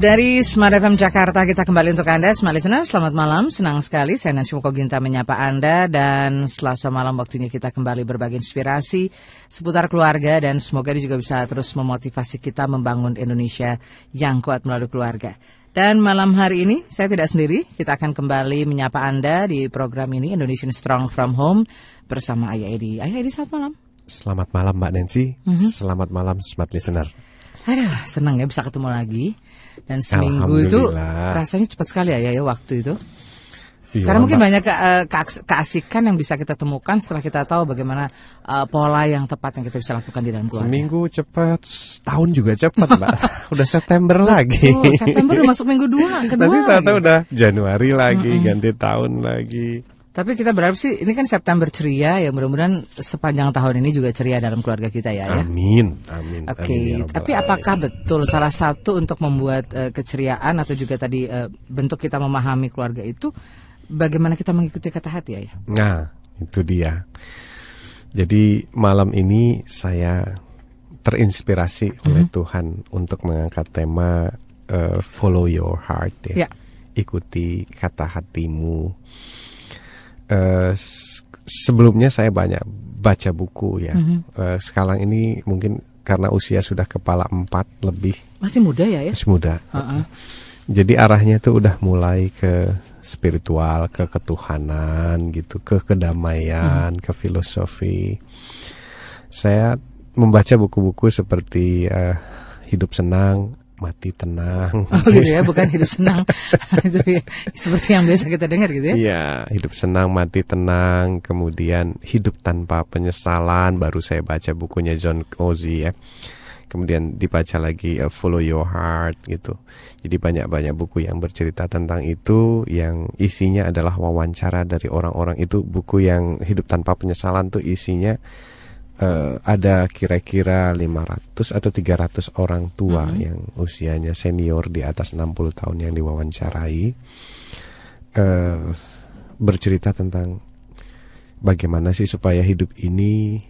Dari Smart FM Jakarta kita kembali untuk Anda Smart Listener, selamat malam, senang sekali saya Nancy Ginta menyapa Anda dan selasa malam waktunya kita kembali berbagi inspirasi seputar keluarga dan semoga ini juga bisa terus memotivasi kita membangun Indonesia yang kuat melalui keluarga. Dan malam hari ini saya tidak sendiri, kita akan kembali menyapa Anda di program ini Indonesian Strong From Home bersama Ayah Edi. Ayah Edi selamat malam. Selamat malam Mbak Nancy, mm -hmm. selamat malam Smart Listener. Aduh, senang ya bisa ketemu lagi. Dan seminggu itu rasanya cepat sekali ya ya waktu itu. Iya, Karena mungkin banyak ke, uh, keasikan yang bisa kita temukan setelah kita tahu bagaimana uh, pola yang tepat yang kita bisa lakukan di dalam keluarga. Seminggu cepat, tahun juga cepat, Mbak. udah September lagi. Oh, September udah masuk minggu dua, kedua. Nanti tahu udah Januari lagi, mm -mm. ganti tahun lagi. Tapi kita berharap sih ini kan September ceria ya mudah-mudahan sepanjang tahun ini juga ceria dalam keluarga kita ya. ya. Amin, amin. Oke, okay. Ya tapi apakah betul salah satu untuk membuat uh, keceriaan atau juga tadi uh, bentuk kita memahami keluarga itu bagaimana kita mengikuti kata hati ya? Nah, itu dia. Jadi malam ini saya terinspirasi mm -hmm. oleh Tuhan untuk mengangkat tema uh, follow your heart ya. ya. Ikuti kata hatimu uh, sebelumnya saya banyak baca buku ya. Mm -hmm. uh, sekarang ini mungkin karena usia sudah kepala empat lebih. Masih muda ya ya? Masih muda. Uh -uh. Jadi arahnya itu udah mulai ke spiritual, ke ketuhanan gitu, ke kedamaian, hmm. ke filosofi. Saya membaca buku-buku seperti uh, hidup senang, mati tenang. Oh gitu ya, bukan hidup senang. itu ya, seperti yang biasa kita dengar gitu ya. Iya, hidup senang, mati tenang, kemudian hidup tanpa penyesalan. Baru saya baca bukunya John Cozy ya. Kemudian dibaca lagi uh, Follow Your Heart gitu. Jadi banyak-banyak buku yang bercerita tentang itu yang isinya adalah wawancara dari orang-orang itu buku yang hidup tanpa penyesalan tuh isinya uh, ada kira-kira 500 atau 300 orang tua mm -hmm. yang usianya senior di atas 60 tahun yang diwawancarai uh, bercerita tentang bagaimana sih supaya hidup ini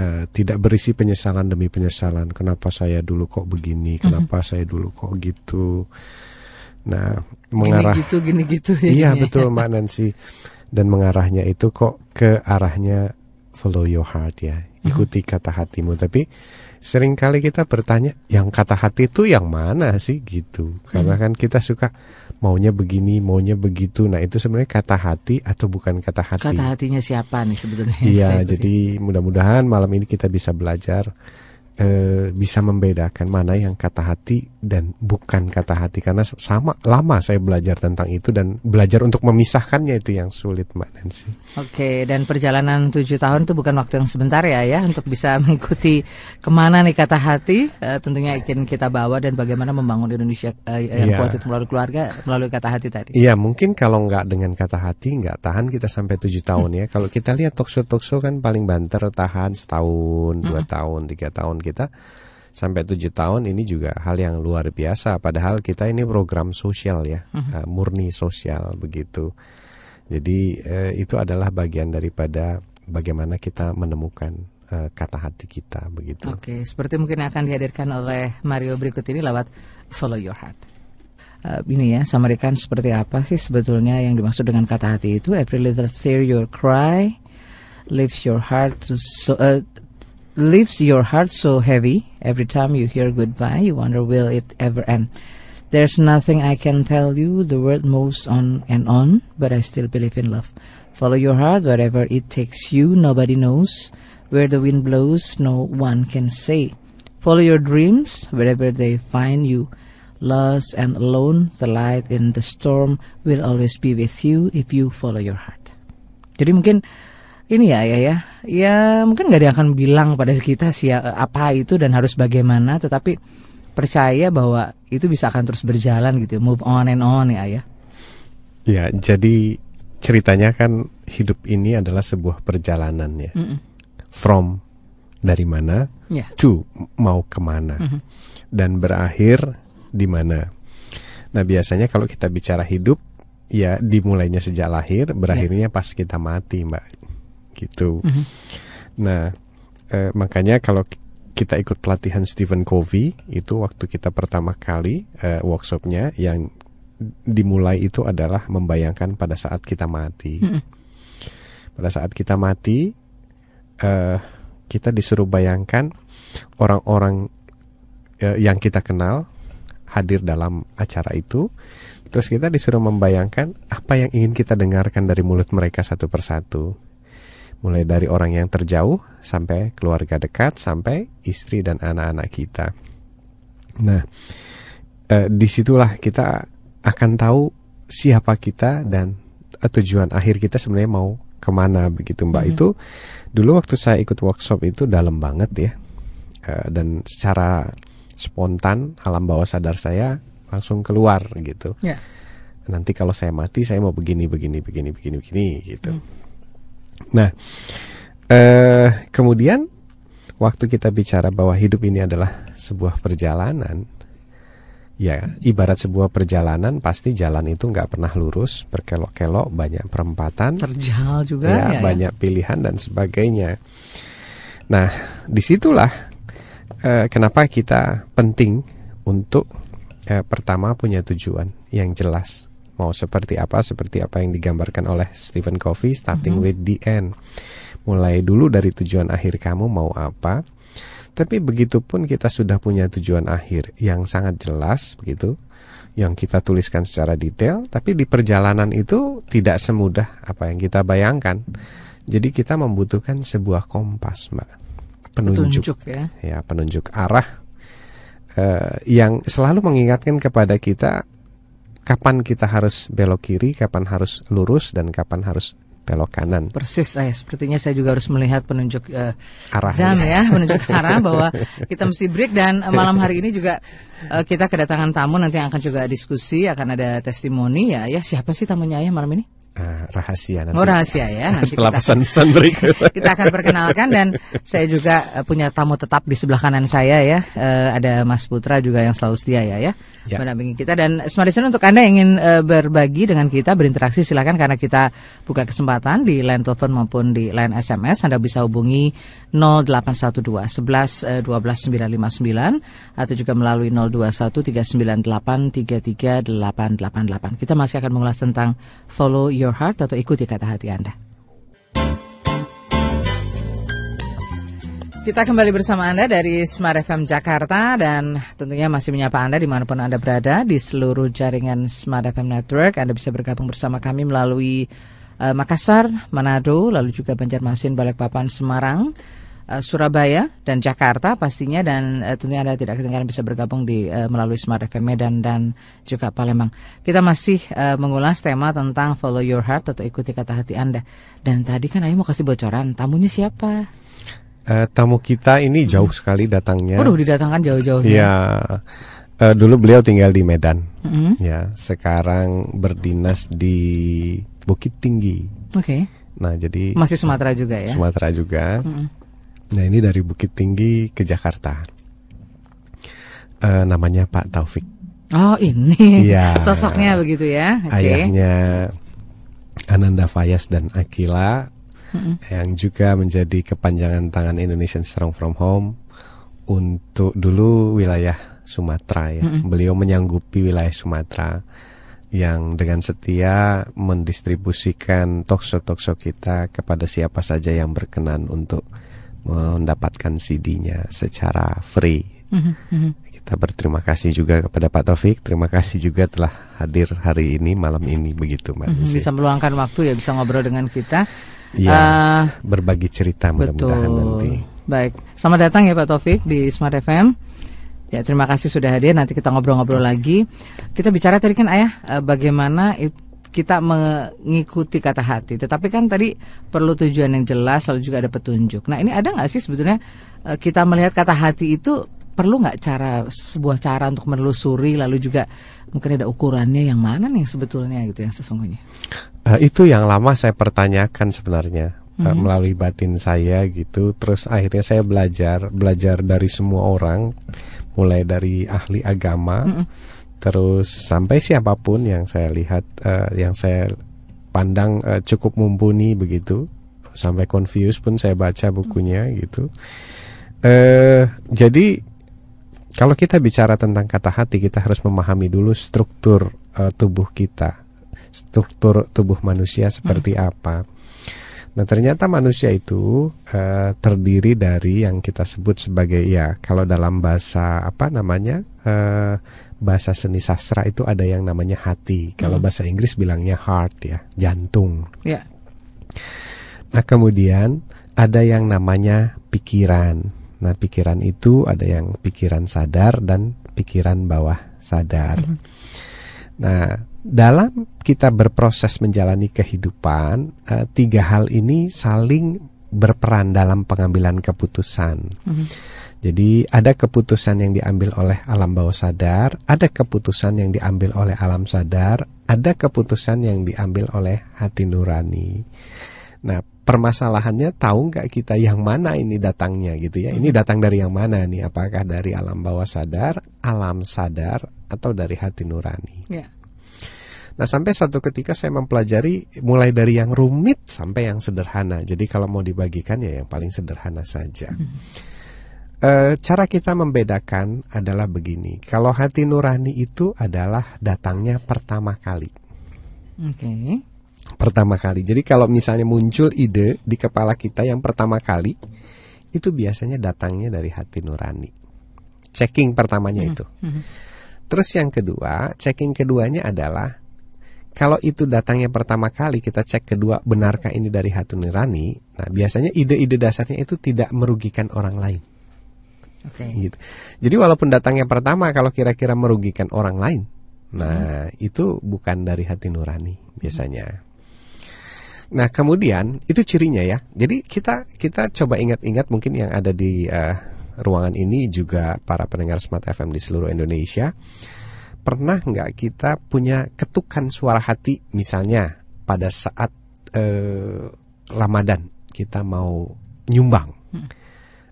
uh, tidak berisi penyesalan demi penyesalan. Kenapa saya dulu kok begini? Kenapa mm -hmm. saya dulu kok gitu? Nah, mengarah gini gitu gini gitu ya. Iya, betul Mbak Nancy. Dan mengarahnya itu kok ke arahnya follow your heart ya ikuti kata hatimu. Tapi sering kali kita bertanya yang kata hati itu yang mana sih? Gitu. Karena hmm. kan kita suka maunya begini maunya begitu. Nah itu sebenarnya kata hati atau bukan kata hati? Kata hatinya siapa nih sebetulnya iya jadi mudah-mudahan malam ini kita bisa belajar e, bisa membedakan mana yang kata hati dan bukan kata hati karena sama lama saya belajar tentang itu dan belajar untuk memisahkannya itu yang sulit mbak Nancy. Oke dan perjalanan tujuh tahun itu bukan waktu yang sebentar ya ya untuk bisa mengikuti ke mana nih kata hati e, tentunya ingin kita bawa dan bagaimana membangun Indonesia e, yang yeah. kuat itu melalui keluarga melalui kata hati tadi. Iya mungkin kalau nggak dengan kata hati nggak tahan kita sampai tujuh tahun hmm. ya kalau kita lihat talkshow talkshow kan paling banter tahan setahun dua hmm. tahun tiga tahun kita sampai tujuh tahun ini juga hal yang luar biasa. Padahal kita ini program sosial ya, uh, murni sosial begitu. Jadi uh, itu adalah bagian daripada bagaimana kita menemukan uh, kata hati kita begitu. Oke, seperti mungkin akan dihadirkan oleh Mario berikut ini lewat Follow Your Heart. Uh, ini ya, samarikan seperti apa sih sebetulnya yang dimaksud dengan kata hati itu? Every little tear you cry lifts your heart to so, uh, leaves your heart so heavy every time you hear goodbye. You wonder, will it ever end? There's nothing I can tell you. The world moves on and on, but I still believe in love. Follow your heart wherever it takes you. Nobody knows where the wind blows. No one can say. Follow your dreams wherever they find you. Lost and alone, the light in the storm will always be with you if you follow your heart. Jadi mungkin ini ya ya ya ya mungkin nggak dia akan bilang pada kita sih ya, apa itu dan harus bagaimana tetapi percaya bahwa itu bisa akan terus berjalan gitu move on and on ya ya ya jadi ceritanya kan hidup ini adalah sebuah perjalanan ya. Mm-mm. From dari mana Ya. to mau ke mana Mhm. dan berakhir di mana. Nah biasanya kalau kita bicara hidup ya dimulainya sejak lahir, berakhirnya pas kita mati mbak, gitu. Mhm. Nah eh, makanya kalau ki- kita ikut pelatihan Stephen Covey itu waktu kita pertama kali eh, workshopnya yang dimulai itu adalah membayangkan pada saat kita mati. Mhm. Pada saat kita mati, eh, kita disuruh bayangkan orang-orang eh, yang kita kenal hadir dalam acara itu. Terus kita disuruh membayangkan apa yang ingin kita dengarkan dari mulut mereka satu persatu. Mulai dari orang yang terjauh sampai keluarga dekat sampai istri dan anak-anak kita. Nah, eh, di situlah kita akan tahu siapa kita dan eh, tujuan akhir kita sebenarnya mau ke mana begitu Mbak. Mhm. Itu dulu waktu saya ikut workshop itu dalam banget ya. Eh, dan secara spontan alam bawah sadar saya langsung keluar gitu. Ya. Nanti kalau saya mati saya mau begini begini begini begini begini gitu. Nah, eh kemudian waktu kita bicara bahwa hidup ini adalah sebuah perjalanan, ya ibarat sebuah perjalanan pasti jalan itu nggak pernah lurus, berkelok-kelok, banyak perempatan, Terjal juga ya, ya. ya. banyak pilihan dan sebagainya. Nah, di situlah eh, kenapa kita penting untuk eh, pertama punya tujuan yang jelas. Mau seperti apa, seperti apa yang digambarkan oleh Stephen Covey, starting Mhm. with the end. Mulai dulu dari tujuan akhir kamu mau apa. Tapi begitu pun kita sudah punya tujuan akhir yang sangat jelas begitu, yang kita tuliskan secara detail, tapi di perjalanan itu tidak semudah apa yang kita bayangkan. Jadi kita membutuhkan sebuah kompas, Mbak. Penunjuk, Petunjuk ya. ya, penunjuk arah eh, yang selalu mengingatkan kepada kita kapan kita harus belok kiri, kapan harus lurus dan kapan harus belok kanan. Persis saya sepertinya saya juga harus melihat penunjuk eh, Arahnya. jam ya, penunjuk arah bahwa kita mesti break dan malam hari ini juga eh, kita kedatangan tamu nanti akan juga diskusi, akan ada testimoni ya. Ya siapa sih tamunya ya malam ini? Ah, rahasia nanti. Oh rahasia ya. Nanti Setelah pesan-pesan berikut. kita akan perkenalkan dan saya juga eh, punya tamu tetap di sebelah kanan saya ya. Eh, ada Mas Putra juga yang selalu setia ya ya. Ya. Mendampingi kita dan Smart Listener untuk Anda yang ingin eh, berbagi dengan kita berinteraksi silakan karena kita buka kesempatan di line telepon maupun di line SMS Anda bisa hubungi 0812 11 eh, 12 959 atau juga melalui 021 398 33888. Kita masih akan mengulas tentang follow your heart atau ikuti kata hati Anda. Kita kembali bersama Anda dari Smart FM Jakarta dan tentunya masih menyapa Anda di mana pun Anda berada di seluruh jaringan Smart FM Network. Anda bisa bergabung bersama kami melalui eh, Makassar, Manado, lalu juga Banjarmasin, Balikpapan, Semarang, eh, Surabaya dan Jakarta pastinya dan eh, tentunya Anda tidak ketinggalan bisa bergabung di eh, melalui Smart FM Medan dan juga Palembang. Kita masih eh, mengulas tema tentang follow your heart atau ikuti kata hati Anda. Dan tadi kan Ayu mau kasih bocoran, tamunya siapa? Eh, tamu kita ini jauh sekali datangnya. Waduh didatangkan jauh-jauh Ya, eh, dulu beliau tinggal di Medan. Mm-mm. Ya, sekarang berdinas di Bukit Tinggi. Oke, Nah, jadi masih Sumatera juga ya. Sumatera juga. Mm-mm. Nah, ini dari Bukit Tinggi ke Jakarta. Eh, namanya Pak Taufik. Oh ini Iya. sosoknya begitu ya. Oke. Ayahnya Ananda Fayas dan Akila Mm-mm. yang juga menjadi kepanjangan tangan Indonesian Strong From Home untuk dulu wilayah Sumatera ya. Mm-mm. Beliau menyanggupi wilayah Sumatera yang dengan setia mendistribusikan talkshow-talkshow kita kepada siapa saja yang berkenan untuk mendapatkan CD-nya secara free. Mhm, mhm. Kita berterima kasih juga kepada Pak Taufik. Terima kasih juga telah hadir hari ini malam ini begitu Mbak Mhm, Desi. Bisa meluangkan waktu ya bisa ngobrol dengan kita. Ya, Ah, berbagi cerita mudah-mudahan nanti. Betul. Baik, selamat datang ya Pak Taufik di Smart FM. Ya terima kasih sudah hadir. Nanti kita ngobrol-ngobrol lagi. Kita bicara tadi kan ayah eh, bagaimana it- kita mengikuti kata hati. Tetapi kan tadi perlu tujuan yang jelas, lalu juga ada petunjuk. Nah ini ada nggak sih sebetulnya eh, kita melihat kata hati itu perlu nggak cara sebuah cara untuk menelusuri lalu juga mungkin ada ukurannya yang mana nih sebetulnya gitu yang sesungguhnya? Uh, itu yang lama saya pertanyakan sebenarnya mm -hmm. melalui batin saya gitu. Terus akhirnya saya belajar belajar dari semua orang, mulai dari ahli agama, mm -hmm. terus sampai siapa pun yang saya lihat, uh, yang saya pandang uh, cukup mumpuni begitu. Sampai confused pun saya baca bukunya gitu. Uh, jadi kalau kita bicara tentang kata hati, kita harus memahami dulu struktur uh, tubuh kita, struktur tubuh manusia seperti hmm. apa. Nah ternyata manusia itu uh, terdiri dari yang kita sebut sebagai ya kalau dalam bahasa apa namanya uh, bahasa seni sastra itu ada yang namanya hati. Kalau hmm. bahasa Inggris bilangnya heart ya jantung. Yeah. Nah kemudian ada yang namanya pikiran. Nah, pikiran itu ada yang pikiran sadar dan pikiran bawah sadar. Mm -hmm. Nah, dalam kita berproses menjalani kehidupan, uh, tiga hal ini saling berperan dalam pengambilan keputusan. Mm -hmm. Jadi ada keputusan yang diambil oleh alam bawah sadar, ada keputusan yang diambil oleh alam sadar, ada keputusan yang diambil oleh hati nurani. Nah, permasalahannya tahu nggak kita yang mana ini datangnya gitu ya. Ini hmm. datang dari yang mana nih? Apakah dari alam bawah sadar, alam sadar, atau dari hati nurani? Yeah. Nah sampai suatu ketika saya mempelajari mulai dari yang rumit sampai yang sederhana. Jadi kalau mau dibagikan ya yang paling sederhana saja. Hmm. E, cara kita membedakan adalah begini. Kalau hati nurani itu adalah datangnya pertama kali. Oke. Okay pertama kali. Jadi kalau misalnya muncul ide di kepala kita yang pertama kali itu biasanya datangnya dari hati nurani. Checking pertamanya mm-hmm. itu. Mm-hmm. Terus yang kedua, checking keduanya adalah kalau itu datangnya pertama kali kita cek kedua benarkah ini dari hati nurani. Nah, biasanya ide-ide dasarnya itu tidak merugikan orang lain. Okay. Gitu. Jadi walaupun datangnya pertama kalau kira-kira merugikan orang lain, nah hmm. itu bukan dari hati nurani biasanya. Hmm. Nah kemudian itu cirinya ya. Jadi kita kita coba ingat-ingat mungkin yang ada di uh, ruangan ini juga para pendengar Smart FM di seluruh Indonesia. Pernah nggak kita punya ketukan suara hati misalnya pada saat uh, Ramadan kita mau nyumbang. Hmm.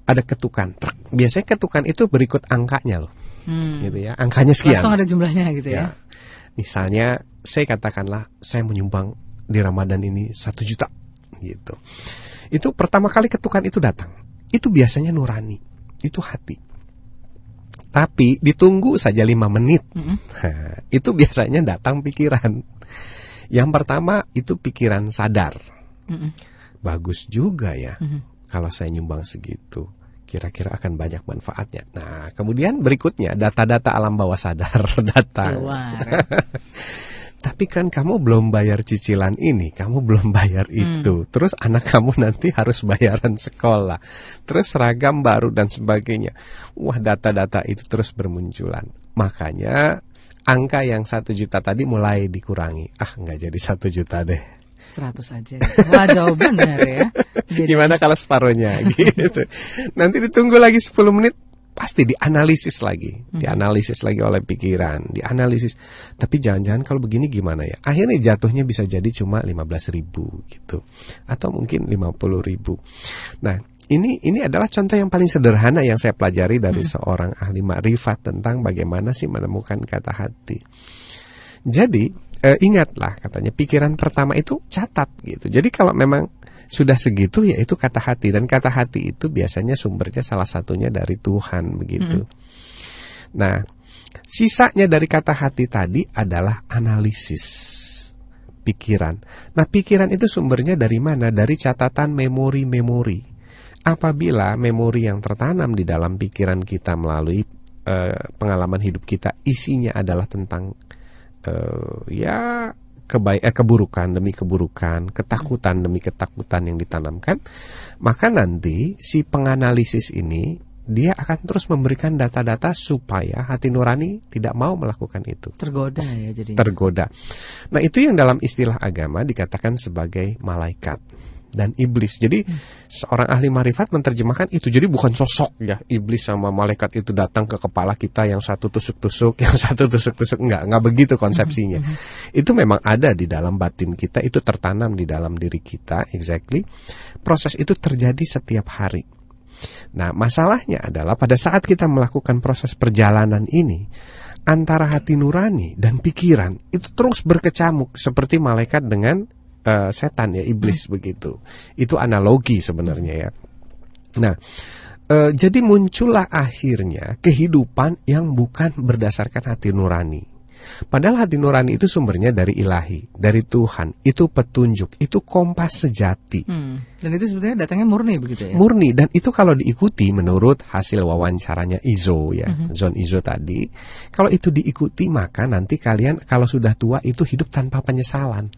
Ada ketukan. Biasanya ketukan itu berikut angkanya loh. Hmm. Gitu ya. Angkanya sekian. Langsung ada jumlahnya gitu ya. ya. Misalnya saya katakanlah saya menyumbang di Ramadan ini satu juta gitu. Itu pertama kali ketukan itu datang. Itu biasanya nurani, itu hati. Tapi ditunggu saja lima menit. Mm -hmm. nah, itu biasanya datang pikiran. Yang pertama itu pikiran sadar. Mm -hmm. Bagus juga ya. Mm -hmm. Kalau saya nyumbang segitu kira-kira akan banyak manfaatnya. Nah, kemudian berikutnya data-data alam bawah sadar datang. tapi kan kamu belum bayar cicilan ini, kamu belum bayar hmm. itu. Hmm. Terus anak kamu nanti harus bayaran sekolah. Terus seragam baru dan sebagainya. Wah, data-data itu terus bermunculan. Makanya angka yang satu juta tadi mulai dikurangi. Ah, nggak jadi satu juta deh. Seratus aja. Wah, jawaban benar ya. Jadi... Gimana kalau separuhnya gitu. Nanti ditunggu lagi 10 menit pasti dianalisis lagi, hmm. dianalisis lagi oleh pikiran, dianalisis. Tapi jangan-jangan kalau begini gimana ya? Akhirnya jatuhnya bisa jadi cuma 15 ribu gitu, atau mungkin 50 ribu. Nah, ini ini adalah contoh yang paling sederhana yang saya pelajari dari hmm. seorang ahli makrifat tentang bagaimana sih menemukan kata hati. Jadi eh, ingatlah katanya pikiran pertama itu catat gitu. Jadi kalau memang sudah segitu ya itu kata hati dan kata hati itu biasanya sumbernya salah satunya dari Tuhan begitu. Hmm. Nah, sisanya dari kata hati tadi adalah analisis pikiran. Nah, pikiran itu sumbernya dari mana? Dari catatan memori-memori. Apabila memori yang tertanam di dalam pikiran kita melalui uh, pengalaman hidup kita isinya adalah tentang uh, ya kebaik eh, keburukan demi keburukan, ketakutan demi ketakutan yang ditanamkan, maka nanti si penganalisis ini dia akan terus memberikan data-data supaya hati nurani tidak mau melakukan itu. Tergoda ya jadi. Tergoda. Nah, itu yang dalam istilah agama dikatakan sebagai malaikat. Dan iblis. Jadi seorang ahli marifat menerjemahkan itu. Jadi bukan sosok ya iblis sama malaikat itu datang ke kepala kita yang satu tusuk-tusuk, yang satu tusuk-tusuk enggak, enggak begitu konsepsinya. itu memang ada di dalam batin kita, itu tertanam di dalam diri kita exactly. Proses itu terjadi setiap hari. Nah, masalahnya adalah pada saat kita melakukan proses perjalanan ini, antara hati nurani dan pikiran itu terus berkecamuk seperti malaikat dengan uh, setan ya iblis hmm. begitu. Itu analogi sebenarnya ya. Nah, uh, jadi muncullah akhirnya kehidupan yang bukan berdasarkan hati nurani. Padahal hati nurani itu sumbernya dari ilahi, dari Tuhan. Itu petunjuk, itu kompas sejati. Hmm. Dan itu sebenarnya datangnya murni begitu ya? Murni dan itu kalau diikuti menurut hasil wawancaranya Izo ya, hmm. Zon Izo tadi. Kalau itu diikuti maka nanti kalian kalau sudah tua itu hidup tanpa penyesalan.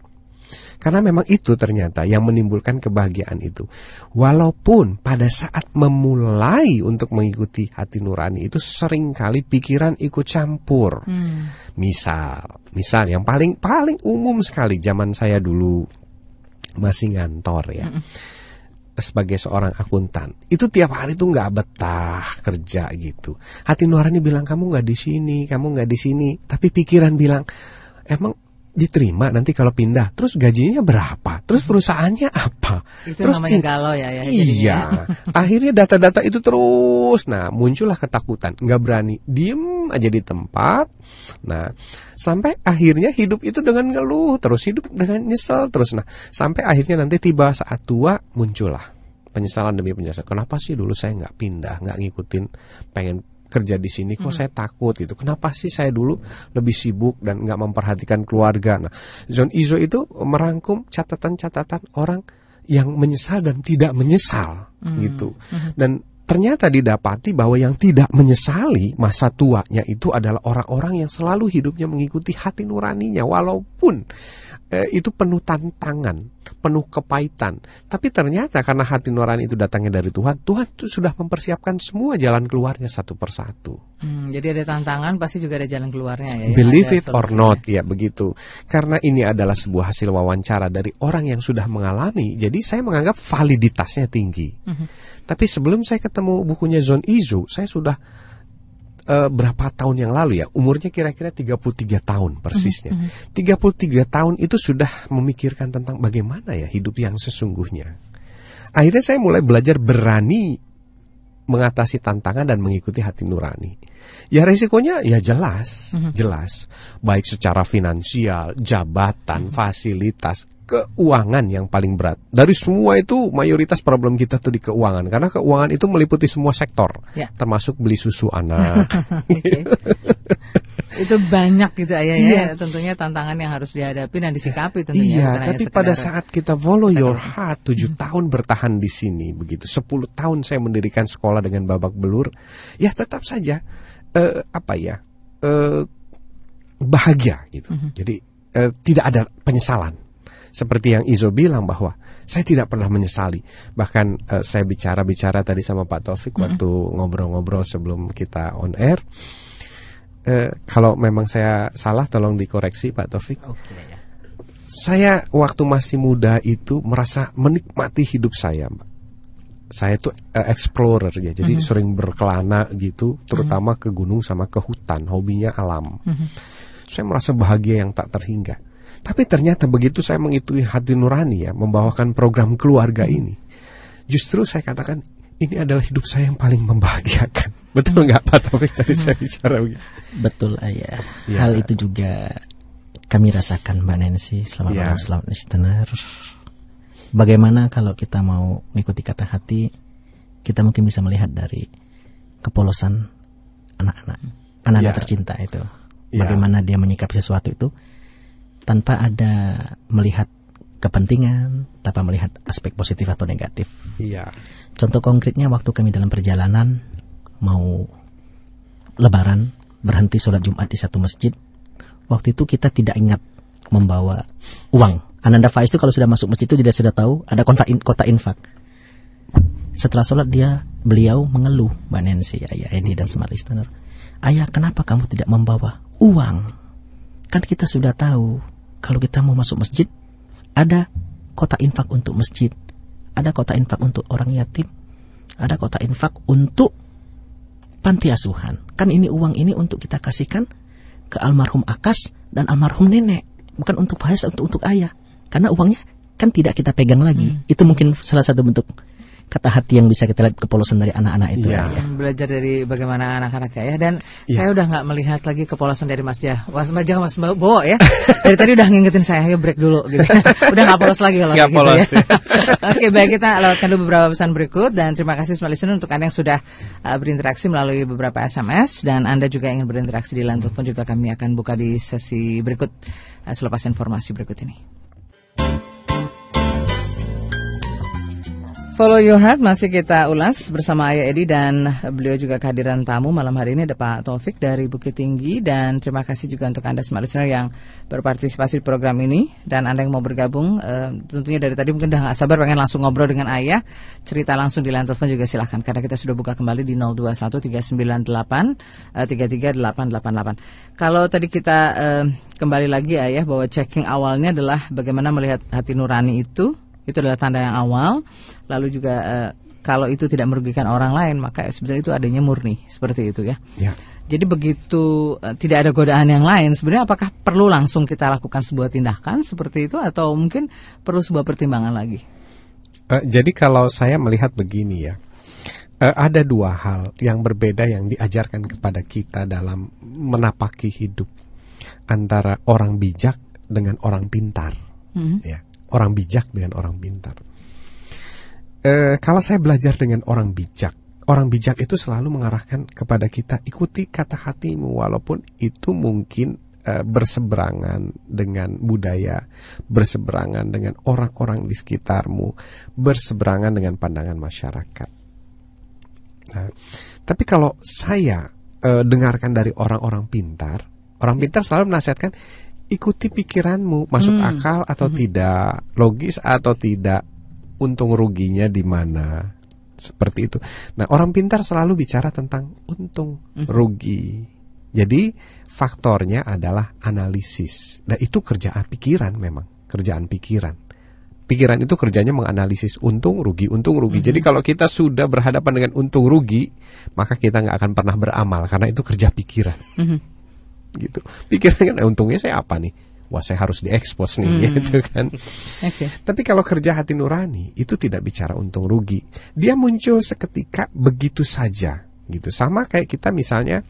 Karena memang itu ternyata yang menimbulkan kebahagiaan itu. Walaupun pada saat memulai untuk mengikuti hati nurani itu sering kali pikiran ikut campur. Hmm. Misal, misal yang paling paling umum sekali zaman saya dulu masih ngantor ya. Hmm sebagai seorang akuntan itu tiap hari tuh nggak betah kerja gitu hati nurani bilang kamu nggak di sini kamu nggak di sini tapi pikiran bilang emang diterima nanti kalau pindah. Terus gajinya berapa? Terus perusahaannya apa? Itu terus namanya galau ya, ya iya. Akhirnya data-data itu terus. Nah muncullah ketakutan. Nggak berani. Diem aja di tempat. Nah sampai akhirnya hidup itu dengan ngeluh. Terus hidup dengan nyesel. Terus nah sampai akhirnya nanti tiba saat tua muncullah penyesalan demi penyesalan. Kenapa sih dulu saya nggak pindah nggak ngikutin pengen kerja di sini kok hmm. saya takut gitu. Kenapa sih saya dulu lebih sibuk dan nggak memperhatikan keluarga? Nah, Zon Izo itu merangkum catatan-catatan orang yang menyesal dan tidak menyesal hmm. gitu. Hmm. Dan ternyata didapati bahwa yang tidak menyesali masa tuanya itu adalah orang-orang yang selalu hidupnya mengikuti hati nuraninya walaupun eh, itu penuh tantangan, penuh kepahitan. Tapi ternyata karena hati nurani itu datangnya dari Tuhan, Tuhan itu sudah mempersiapkan semua jalan keluarnya satu persatu. Hmm, jadi ada tantangan, pasti juga ada jalan keluarnya ya. Believe it or not, ya begitu. Karena ini adalah sebuah hasil wawancara dari orang yang sudah mengalami, jadi saya menganggap validitasnya tinggi. Hmm. Tapi sebelum saya ketemu bukunya Zon Izu, saya sudah uh, berapa tahun yang lalu ya umurnya kira-kira 33 tahun persisnya. Mm -hmm. 33 tahun itu sudah memikirkan tentang bagaimana ya hidup yang sesungguhnya. Akhirnya saya mulai belajar berani mengatasi tantangan dan mengikuti hati nurani. Ya resikonya ya jelas, mm -hmm. jelas. Baik secara finansial, jabatan, mm -hmm. fasilitas, keuangan yang paling berat. Dari semua itu mayoritas problem kita tuh di keuangan karena keuangan itu meliputi semua sektor, ya. termasuk beli susu anak. itu banyak gitu ayah ya. iya. ya tentunya tantangan yang harus dihadapi dan disikapi tentunya iya tapi pada saat kita follow your heart tujuh hmm. tahun bertahan di sini begitu sepuluh tahun saya mendirikan sekolah dengan babak belur ya tetap saja uh, apa ya uh, bahagia gitu -hmm. jadi uh, tidak ada penyesalan seperti yang Izo bilang bahwa saya tidak pernah menyesali. Bahkan uh, saya bicara-bicara tadi sama Pak Taufik mm -hmm. waktu ngobrol-ngobrol sebelum kita on air. Uh, kalau memang saya salah tolong dikoreksi Pak Taufik. Okay, ya. Saya waktu masih muda itu merasa menikmati hidup saya, Mbak. Saya tuh uh, explorer ya, jadi mm -hmm. sering berkelana gitu, terutama mm -hmm. ke gunung sama ke hutan, hobinya alam. Mm -hmm. Saya merasa bahagia yang tak terhingga tapi ternyata begitu saya mengikuti hati nurani ya, membawakan program keluarga hmm. ini, justru saya katakan ini adalah hidup saya yang paling membahagiakan. Betul nggak Pak Taufik tadi hmm. saya bicara begitu? Betul ayah. Ya. Hal itu juga kami rasakan Mbak Nancy. Selamat ya. malam, selamat listener. Bagaimana kalau kita mau mengikuti kata hati, kita mungkin bisa melihat dari kepolosan anak-anak, anak-anak ya. tercinta itu. Ya. Bagaimana dia menyikapi sesuatu itu tanpa ada melihat kepentingan, tanpa melihat aspek positif atau negatif. Iya. Contoh konkretnya waktu kami dalam perjalanan mau lebaran berhenti sholat Jumat di satu masjid. Waktu itu kita tidak ingat membawa uang. Ananda Faiz itu kalau sudah masuk masjid itu tidak sudah tahu ada kota in, kota infak. Setelah sholat dia beliau mengeluh Mbak Nancy, Ayah Edi dan Smart Listener. Ayah kenapa kamu tidak membawa uang? Kan kita sudah tahu kalau kita mau masuk masjid ada kota infak untuk masjid. ada kota infak untuk orang yatim, ada kota infak untuk panti asuhan. Kan ini uang ini untuk kita kasihkan ke almarhum Akas dan almarhum nenek, bukan untuk Faiz untuk untuk ayah. Karena uangnya kan tidak kita pegang lagi. Hmm. Itu mungkin salah satu bentuk kata hati yang bisa kita lihat kepolosan dari anak-anak itu ya. ya. Belajar dari bagaimana anak-anak ya dan ya. saya udah nggak melihat lagi kepolosan dari Mas Jah. Mas Jah Mas Bowo ya. dari tadi udah ngingetin saya ayo break dulu gitu. udah nggak polos lagi kalau gitu polos, ya. ya. Oke, baik kita lewatkan dulu beberapa pesan berikut dan terima kasih semua listener untuk Anda yang sudah uh, berinteraksi melalui beberapa SMS dan Anda juga ingin berinteraksi di line telepon juga kami akan buka di sesi berikut uh, selepas informasi berikut ini. Follow Your Heart masih kita ulas bersama Ayah Edi dan beliau juga kehadiran tamu malam hari ini ada Pak Taufik dari Bukit Tinggi dan terima kasih juga untuk Anda semua listener yang berpartisipasi di program ini dan Anda yang mau bergabung uh, tentunya dari tadi mungkin udah gak sabar pengen langsung ngobrol dengan Ayah cerita langsung di line telepon juga silahkan karena kita sudah buka kembali di 021398 uh, 33888 kalau tadi kita uh, kembali lagi Ayah bahwa checking awalnya adalah bagaimana melihat hati nurani itu itu adalah tanda yang awal. Lalu juga uh, kalau itu tidak merugikan orang lain, maka sebenarnya itu adanya murni seperti itu ya. ya. Jadi begitu uh, tidak ada godaan yang lain, sebenarnya apakah perlu langsung kita lakukan sebuah tindakan seperti itu atau mungkin perlu sebuah pertimbangan lagi? Uh, jadi kalau saya melihat begini ya, uh, ada dua hal yang berbeda yang diajarkan kepada kita dalam menapaki hidup antara orang bijak dengan orang pintar, hmm. ya orang bijak dengan orang pintar. E, kalau saya belajar dengan orang bijak, orang bijak itu selalu mengarahkan kepada kita ikuti kata hatimu walaupun itu mungkin e, berseberangan dengan budaya, berseberangan dengan orang-orang di sekitarmu, berseberangan dengan pandangan masyarakat. Nah, tapi kalau saya e, dengarkan dari orang-orang pintar, orang pintar selalu menasihatkan ikuti pikiranmu masuk hmm. akal atau hmm. tidak logis atau tidak untung ruginya di mana seperti itu. Nah orang pintar selalu bicara tentang untung hmm. rugi. Jadi faktornya adalah analisis. Nah itu kerjaan pikiran memang kerjaan pikiran. Pikiran itu kerjanya menganalisis untung rugi untung rugi. -hmm. Jadi kalau kita sudah berhadapan dengan untung rugi, maka kita nggak akan pernah beramal karena itu kerja pikiran. -hmm gitu. Pikiran kan eh, untungnya saya apa nih? Wah saya harus diekspos nih hmm. gitu kan. Okay. tapi kalau kerja hati nurani itu tidak bicara untung rugi. Dia muncul seketika begitu saja gitu. Sama kayak kita misalnya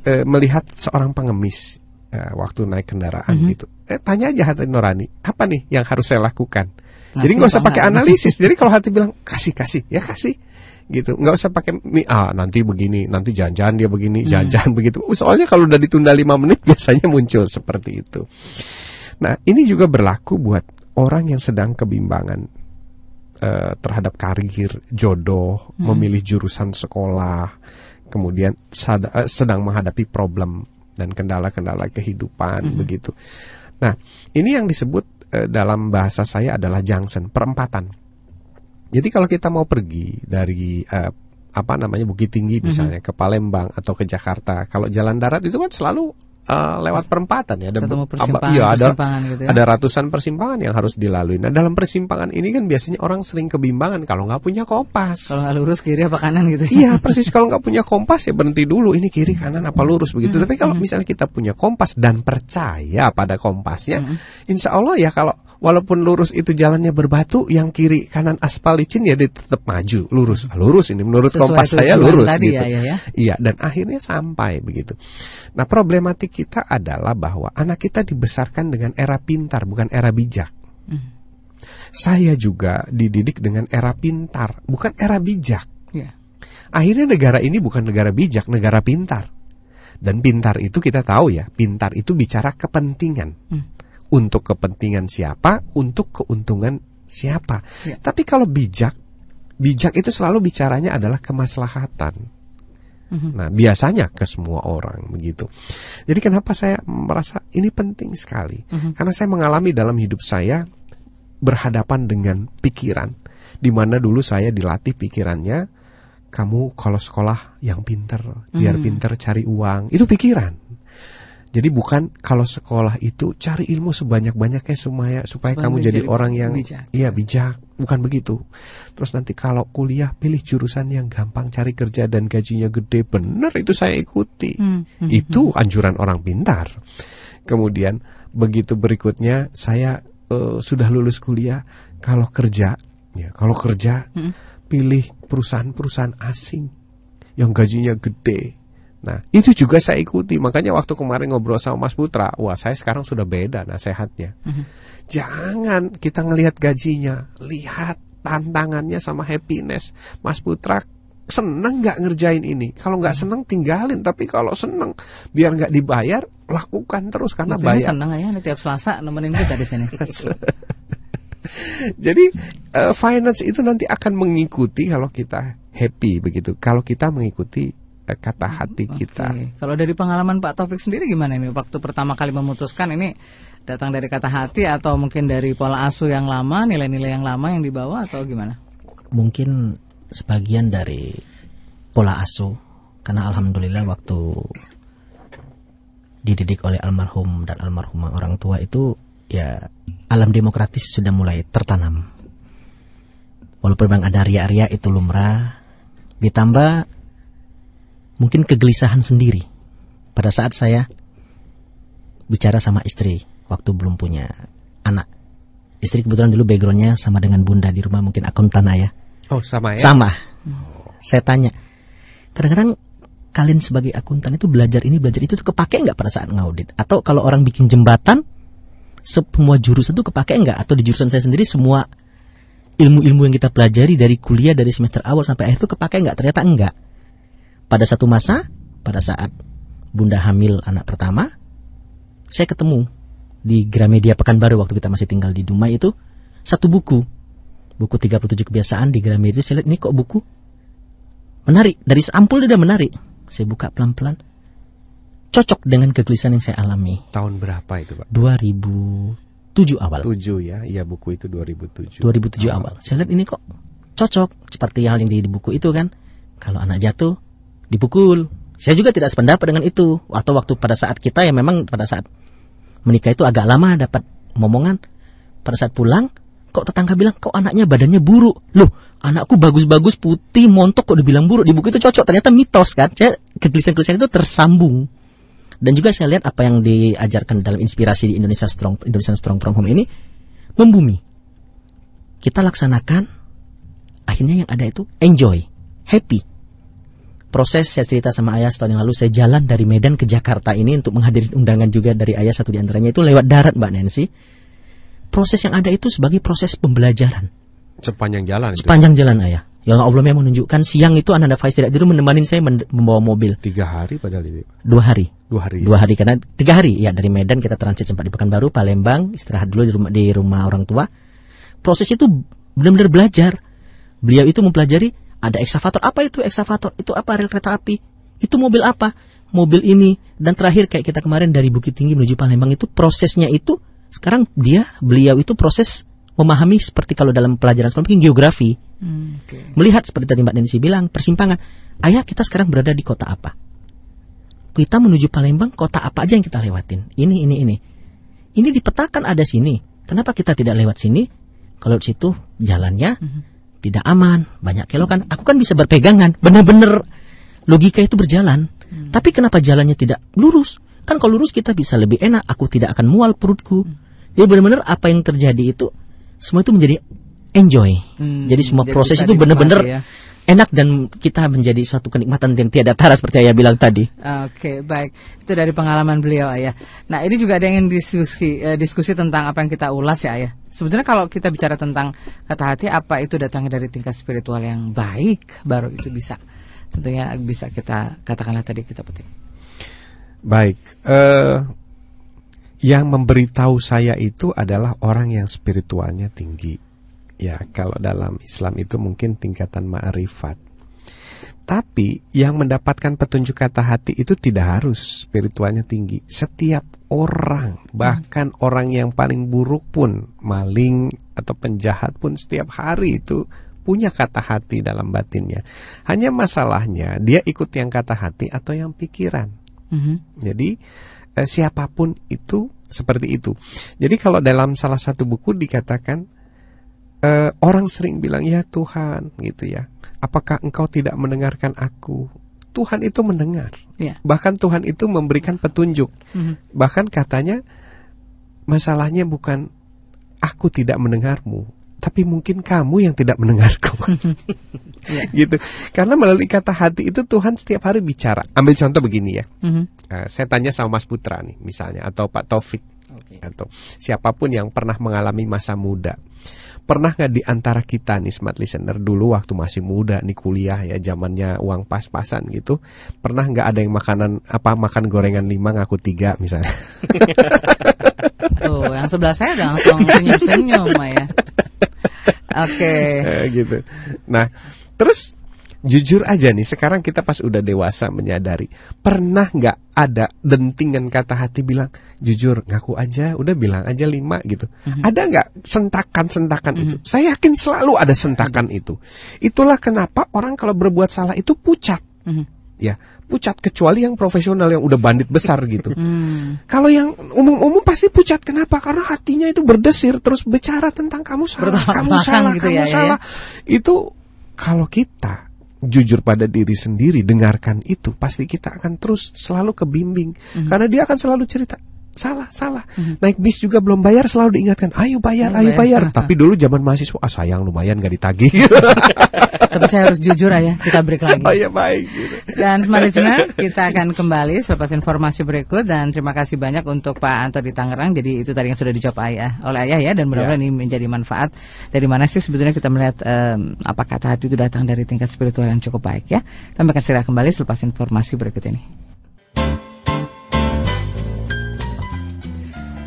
e, melihat seorang pengemis e, waktu naik kendaraan mm -hmm. gitu. Eh, tanya aja hati nurani apa nih yang harus saya lakukan? Jadi nggak usah pakai analisis. Jadi kalau hati bilang kasih kasih. Ya kasih gitu nggak usah pakai ah nanti begini nanti jangan-jangan dia begini hmm. jangan-jangan begitu soalnya kalau udah ditunda lima menit biasanya muncul seperti itu nah ini juga berlaku buat orang yang sedang kebimbangan uh, terhadap karir jodoh hmm. memilih jurusan sekolah kemudian sada, uh, sedang menghadapi problem dan kendala-kendala kehidupan hmm. begitu nah ini yang disebut uh, dalam bahasa saya adalah junction perempatan jadi kalau kita mau pergi dari uh, apa namanya Bukit Tinggi mhm. misalnya mm -hmm. ke Palembang atau ke Jakarta, kalau jalan darat itu kan selalu uh, lewat perempatan ya ada persimpangan, iya ada gitu ya. ada ratusan persimpangan yang harus dilalui. Nah dalam persimpangan ini kan biasanya orang sering kebimbangan kalau nggak punya kompas. Kalau nggak lurus kiri apa kanan gitu. Ya? Iya persis kalau nggak punya kompas ya berhenti dulu ini kiri kanan apa lurus begitu. Hmm. Tapi kalau hmm. misalnya kita punya kompas dan percaya pada kompasnya, hmm. insya Allah ya kalau walaupun lurus itu jalannya berbatu, yang kiri kanan aspal licin ya dia tetap maju lurus, ah, lurus ini menurut Sesuai kompas saya lurus tadi gitu. Ya, ya, ya. Iya dan akhirnya sampai begitu. Nah problematik kita adalah bahwa anak kita dibesarkan dengan era pintar bukan era bijak. Hmm. Saya juga dididik dengan era pintar bukan era bijak. Yeah. Akhirnya negara ini bukan negara bijak, negara pintar. Dan pintar itu kita tahu ya, pintar itu bicara kepentingan. Hmm untuk kepentingan siapa, untuk keuntungan siapa. Ya. Tapi kalau bijak, bijak itu selalu bicaranya adalah kemaslahatan. Mm-hmm. Nah, biasanya ke semua orang begitu. Jadi kenapa saya merasa ini penting sekali? Mm-hmm. Karena saya mengalami dalam hidup saya berhadapan dengan pikiran di mana dulu saya dilatih pikirannya kamu kalau sekolah yang pinter, biar mm-hmm. pinter cari uang. Itu pikiran. Jadi bukan kalau sekolah itu cari ilmu sebanyak-banyaknya supaya supaya kamu jadi, orang yang bijak. iya bijak, bukan begitu. Terus nanti kalau kuliah pilih jurusan yang gampang cari kerja dan gajinya gede, benar itu saya ikuti. Hmm, hmm, Itu anjuran orang pintar. Kemudian begitu berikutnya saya eh, sudah lulus kuliah, kalau kerja ya kalau kerja Hmm. pilih perusahaan-perusahaan asing yang gajinya gede. Nah, itu juga saya ikuti. Makanya waktu kemarin ngobrol sama Mas Putra, wah saya sekarang sudah beda nasehatnya. Jangan kita ngelihat gajinya, lihat tantangannya sama happiness. Mas Putra seneng nggak ngerjain ini? Kalau nggak seneng tinggalin. Tapi kalau seneng, biar nggak dibayar, lakukan terus karena Buktinya bayar. senang ya tiap Selasa nemenin kita di sini. Jadi eh, finance itu nanti akan mengikuti kalau kita happy begitu. Kalau kita mengikuti kata hati kita. Oke. Kalau dari pengalaman Pak Taufik sendiri gimana ini waktu pertama kali memutuskan ini datang dari kata hati atau mungkin dari pola asuh yang lama, nilai-nilai yang lama yang dibawa atau gimana? Mungkin sebagian dari pola asuh karena alhamdulillah waktu dididik oleh almarhum dan almarhumah orang tua itu ya alam demokratis sudah mulai tertanam. Walaupun memang ada ria-ria itu lumrah, ditambah mungkin kegelisahan sendiri pada saat saya bicara sama istri waktu belum punya anak. Istri kebetulan dulu backgroundnya sama dengan bunda di rumah mungkin akuntan ayah. Oh sama ya? Sama. Saya tanya, kadang-kadang kalian sebagai akuntan itu belajar ini belajar itu tuh kepake nggak pada saat ngaudit? Atau kalau orang bikin jembatan, semua jurusan itu kepake nggak? Atau di jurusan saya sendiri semua ilmu-ilmu yang kita pelajari dari kuliah dari semester awal sampai akhir itu kepake nggak? Ternyata enggak. Pada satu masa, pada saat bunda hamil anak pertama, saya ketemu di Gramedia Pekanbaru waktu kita masih tinggal di Dumai itu satu buku. Buku 37 kebiasaan di Gramedia. Saya lihat ini kok buku menarik dari ampul dia menarik. Saya buka pelan-pelan. Cocok dengan kegelisahan yang saya alami. Tahun berapa itu Pak? 2007 awal. 7 ya, iya buku itu 2007. 2007 awal. saya lihat ini kok cocok? Seperti hal yang di, di buku itu kan. Kalau anak jatuh dipukul. Saya juga tidak sependapat dengan itu. Atau waktu pada saat kita yang memang pada saat menikah itu agak lama dapat momongan pada saat pulang kok tetangga bilang kok anaknya badannya buruk? Loh anakku bagus-bagus putih montok kok dibilang buruk? Di buku itu cocok. Ternyata mitos kan? Saya kegelisahan-kegelisahan itu tersambung. Dan juga saya lihat apa yang diajarkan dalam inspirasi di Indonesia Strong Indonesia Strong From Home ini membumi. Kita laksanakan akhirnya yang ada itu enjoy happy proses saya cerita sama ayah setahun yang lalu saya jalan dari Medan ke Jakarta ini untuk menghadiri undangan juga dari ayah satu di antaranya itu lewat darat Mbak Nancy. Proses yang ada itu sebagai proses pembelajaran. Sepanjang jalan itu. sepanjang jalan ayah. Yang Allah yang menunjukkan siang itu Ananda Faiz tidak tidur menemani saya membawa mobil. Tiga hari padahal itu. dua hari. Dua hari. dua hari karena tiga hari. Ya dari Medan kita transit sempat di Pekanbaru Palembang istirahat dulu di rumah di rumah orang tua. Proses itu benar-benar belajar. Beliau itu mempelajari ada eksavator apa itu eksavator itu apa? Rel kereta api. Itu mobil apa? Mobil ini. Dan terakhir kayak kita kemarin dari Bukit Tinggi menuju Palembang itu prosesnya itu sekarang dia beliau itu proses memahami seperti kalau dalam pelajaran sekolah mungkin geografi. Hmm, oke. melihat seperti tadi Mbak Nancy bilang persimpangan. Ayah kita sekarang berada di kota apa? Kita menuju Palembang kota apa aja yang kita lewatin? Ini ini ini. Ini dipetakan ada sini. Kenapa kita tidak lewat sini? Kalau di situ jalannya tidak aman banyak kelokan aku kan bisa berpegangan benar-benar logika itu berjalan tapi kenapa jalannya tidak lurus kan kalau lurus kita bisa lebih enak aku tidak akan mual perutku jadi benar-benar apa yang terjadi itu semua itu menjadi enjoy Hmm, jadi semua jadi proses itu benar-benar ya. enak dan kita menjadi suatu kenikmatan yang tiada tara seperti ayah bilang tadi Oke, baik. Itu dari pengalaman beliau, Ayah. Nah, ini juga ada yang ingin diskusi eh, diskusi tentang apa yang kita ulas ya, Ayah. Sebetulnya kalau kita bicara tentang kata hati, apa itu datangnya dari tingkat spiritual yang baik, baru itu bisa tentunya bisa kita katakanlah tadi kita petik. Baik. eh yang memberitahu saya itu adalah orang yang spiritualnya tinggi. Ya, kalau dalam Islam itu mungkin tingkatan ma'rifat. Tapi yang mendapatkan petunjuk kata hati itu tidak harus spiritualnya tinggi. Setiap orang, bahkan orang yang paling buruk pun, maling atau penjahat pun setiap hari itu punya kata hati dalam batinnya. Hanya masalahnya dia ikut yang kata hati atau yang pikiran. Mhm. Jadi eh, siapa pun itu seperti itu. Jadi kalau dalam salah satu buku dikatakan eh, orang sering bilang ya Tuhan gitu ya, apakah engkau tidak mendengarkan aku? Tuhan itu mendengar. Ya. Bahkan Tuhan itu memberikan petunjuk. Mhm. Bahkan katanya masalahnya bukan aku tidak mendengarmu, tapi mungkin kamu yang tidak mendengarku. gitu. Karena melalui kata hati itu Tuhan setiap hari bicara. Ambil contoh begini ya. Mhm. Eh, saya tanya sama Mas Putra nih misalnya atau Pak Taufik Oke. atau siapa pun yang pernah mengalami masa muda. Pernah nggak di antara kita nih smart listener dulu waktu masih muda nih kuliah ya zamannya uang pas-pasan gitu. Pernah nggak ada yang makanan apa makan gorengan lima ngaku tiga misalnya? Tuh, yang sebelah saya udah langsung senyum-senyum ya. Oke. Eh, gitu. Nah, terus jujur aja nih sekarang kita pas udah dewasa menyadari pernah nggak ada dentingan kata hati bilang jujur ngaku aja udah bilang aja lima gitu. Ada nggak sentakan-sentakan itu? Saya yakin selalu ada sentakan itu. Itulah kenapa orang kalau berbuat salah itu pucat. Mhm. ya pucat kecuali yang profesional yang udah bandit besar gitu. Hmm. kalau yang umum-umum pasti pucat. Kenapa? Karena hatinya itu berdesir terus bicara tentang kamu salah, Bertolak kamu salah, gitu kamu ya, ya, salah. Itu kalau kita jujur pada diri sendiri dengarkan itu pasti kita akan terus selalu kebimbing Mhm. karena dia akan selalu cerita salah salah naik bis juga belum bayar selalu diingatkan ayo bayar Ayo ayo bayar. bayar tapi dulu zaman mahasiswa ah sayang lumayan gak ditagih Tapi saya harus jujur aja, kita break lagi. oh ya baik gitu. Dan smart listener, kita akan kembali selepas informasi berikut dan terima kasih banyak untuk Pak Anto di Tangerang. Jadi itu tadi yang sudah dijawab ayah oleh ayah ya dan mudah-mudahan ini menjadi manfaat. Dari mana sih sebetulnya kita melihat em, apa kata hati itu datang dari tingkat spiritual yang cukup baik ya. Kami akan segera kembali selepas informasi berikut ini.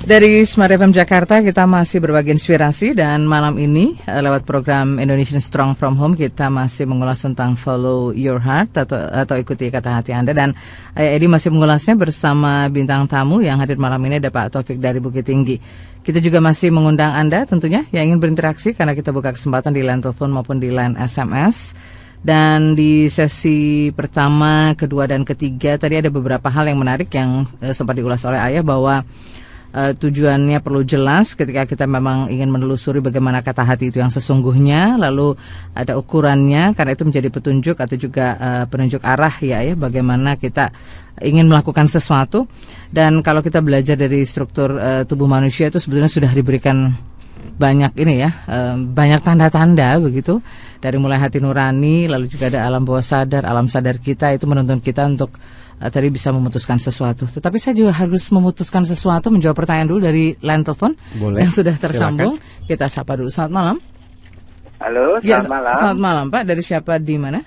Dari Smart FM Jakarta kita masih berbagi inspirasi dan malam ini eh, lewat program Indonesian Strong from Home kita masih mengulas tentang Follow Your Heart atau atau ikuti kata hati Anda dan Ayah Edi masih mengulasnya bersama bintang tamu yang hadir malam ini ada Pak Taufik dari Bukit Tinggi. Kita juga masih mengundang Anda tentunya yang ingin berinteraksi karena kita buka kesempatan di line telepon maupun di line SMS. Dan di sesi pertama, kedua, dan ketiga tadi ada beberapa hal yang menarik yang eh, sempat diulas oleh Ayah bahwa eh, tujuannya perlu jelas ketika kita memang ingin menelusuri bagaimana kata hati itu yang sesungguhnya, lalu ada ukurannya karena itu menjadi petunjuk atau juga eh, penunjuk arah ya ya bagaimana kita ingin melakukan sesuatu. Dan kalau kita belajar dari struktur eh, tubuh manusia itu sebetulnya sudah diberikan banyak ini ya banyak tanda-tanda begitu. Dari mulai hati nurani lalu juga ada alam bawah sadar alam sadar kita itu menuntun kita untuk tadi bisa memutuskan sesuatu tetapi saya juga harus memutuskan sesuatu menjawab pertanyaan dulu dari line telepon Boleh. yang sudah tersambung kita sapa dulu selamat malam Halo, Ya, selamat malam. selamat malam Pak dari siapa di mana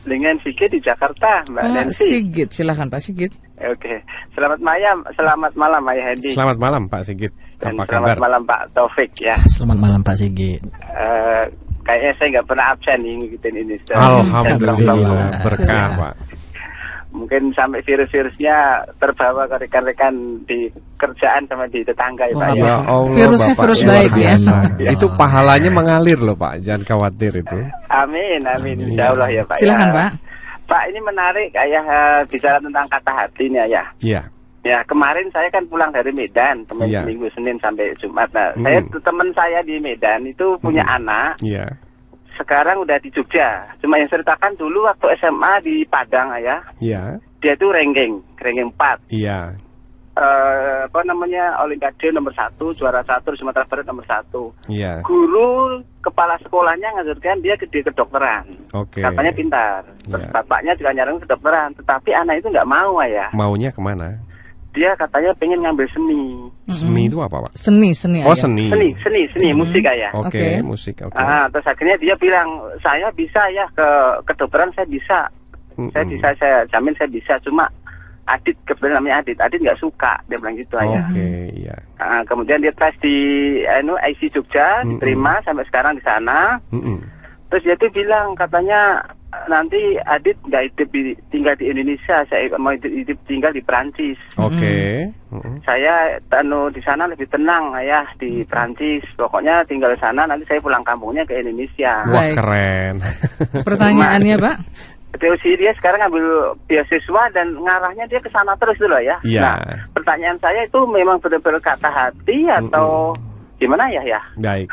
Dengan Sigit di Jakarta, Mbak Pak Nancy. Sigit silahkan Pak Sigit Oke, selamat malam, selamat malam Ayah Hedi. Selamat malam Pak Sigit. Dan Apa selamat kabar? malam Pak Taufik ya. Selamat malam Pak Sigit. Eh, kayaknya saya nggak pernah absen nih ngikutin ini. Alhamdulillah berkah Pak. Mungkin sampai virus-virusnya terbawa ke rekan-rekan di kerjaan sama di tetangga ya Pak. Wah, ya. Ya Allah, Virusnya Bapak virus baik ya. biasa. Ya. Itu pahalanya mengalir loh Pak, jangan khawatir itu. Amin, amin, insya Allah ya Pak. Silakan, ya. Pak. Pak ini menarik ayah bicara tentang kata hati nih ayah. Iya. Ya kemarin saya kan pulang dari Medan kemarin Iya. minggu Senin sampai Jumat. Nah, Hmm. saya teman saya di Medan itu punya anak. Iya. Sekarang udah di Jogja. Cuma yang ceritakan dulu waktu SMA di Padang ayah. Iya. Dia tuh ranking, ranking 4. Iya. Eh, apa namanya Olimpiade nomor satu, juara satu Sumatera Barat nomor satu. Iya. Guru kepala sekolahnya ngajarkan dia ke kedokteran. Oke. Katanya pintar. Terus Iya. bapaknya juga nyaranin kedokteran. Tetapi anak itu nggak mau ayah. Maunya ke mana? Dia katanya pengen ngambil seni. Seni itu apa Pak? seni seni Oh ayah. seni. Seni, seni, seni, musik ayah. Oke, Oke. musik. Oke. Ah, terus akhirnya dia bilang saya bisa ya ke kedokteran saya bisa, saya Mm-mm. bisa saya jamin saya bisa cuma Adit kebetulan namanya Adit, Adit nggak suka dia bilang gitu Oke, ayah. iya. Ah, kemudian dia tes di anu IC Jogja Mm-mm. diterima sampai sekarang di sana. Mm-mm. Terus dia tuh bilang katanya nanti Adit nggak hidup di, tinggal di Indonesia, saya mau hidup, hidup tinggal di Perancis. Oke. Mm-mm. Saya anu di sana lebih tenang ayah di Perancis. Pokoknya tinggal di sana nanti saya pulang kampungnya ke Indonesia. Wah Baik. keren. pertanyaannya Pak TOC dia sekarang ngambil beasiswa dan ngarahnya dia ke sana terus dulu ya. Iya. Nah, pertanyaan saya itu memang benar-benar kata hati atau gimana ya ya? Baik.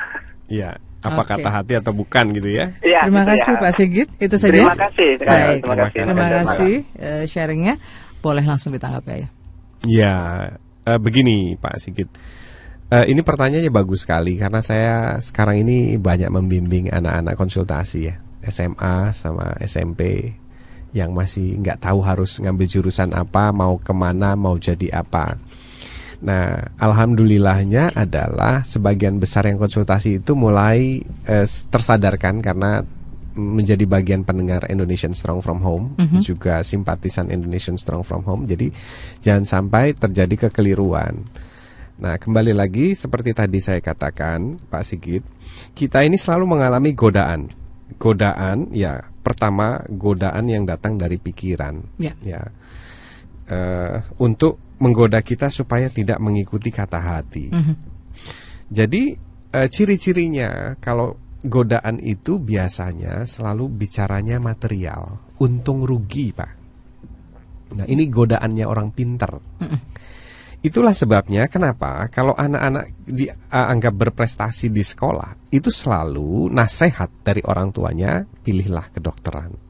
Iya. Apa Oke. kata hati atau bukan gitu ya? Iya, Terima gitu kasih ya. Pak Sigit, itu saja. Terima kasih. Baik. Terima kasih. Terima Terima kasih eh, sharingnya. Boleh langsung ditanggapi ya. Ya, eh, begini Pak Sigit. Eh, ini pertanyaannya bagus sekali karena saya sekarang ini banyak membimbing anak-anak konsultasi ya, SMA sama SMP yang masih nggak tahu harus ngambil jurusan apa, mau ke mana, mau jadi apa. Nah, alhamdulillahnya adalah sebagian besar yang konsultasi itu mulai eh, tersadarkan karena menjadi bagian pendengar Indonesian Strong from Home, juga simpatisan Indonesian Strong from Home. Jadi jangan sampai terjadi kekeliruan. Nah, kembali lagi seperti tadi saya katakan, Pak Sigit, kita ini selalu mengalami godaan. Godaan, ya, pertama godaan yang datang dari pikiran, Ya. ya, Eh, untuk menggoda kita supaya tidak mengikuti kata hati. Mhm. Jadi eh, ciri-cirinya kalau godaan itu biasanya selalu bicaranya material, untung rugi, Pak. Nah, ini godaannya orang pinter. Itulah sebabnya kenapa kalau anak-anak dianggap berprestasi di sekolah, itu selalu nasihat dari orang tuanya, pilihlah kedokteran.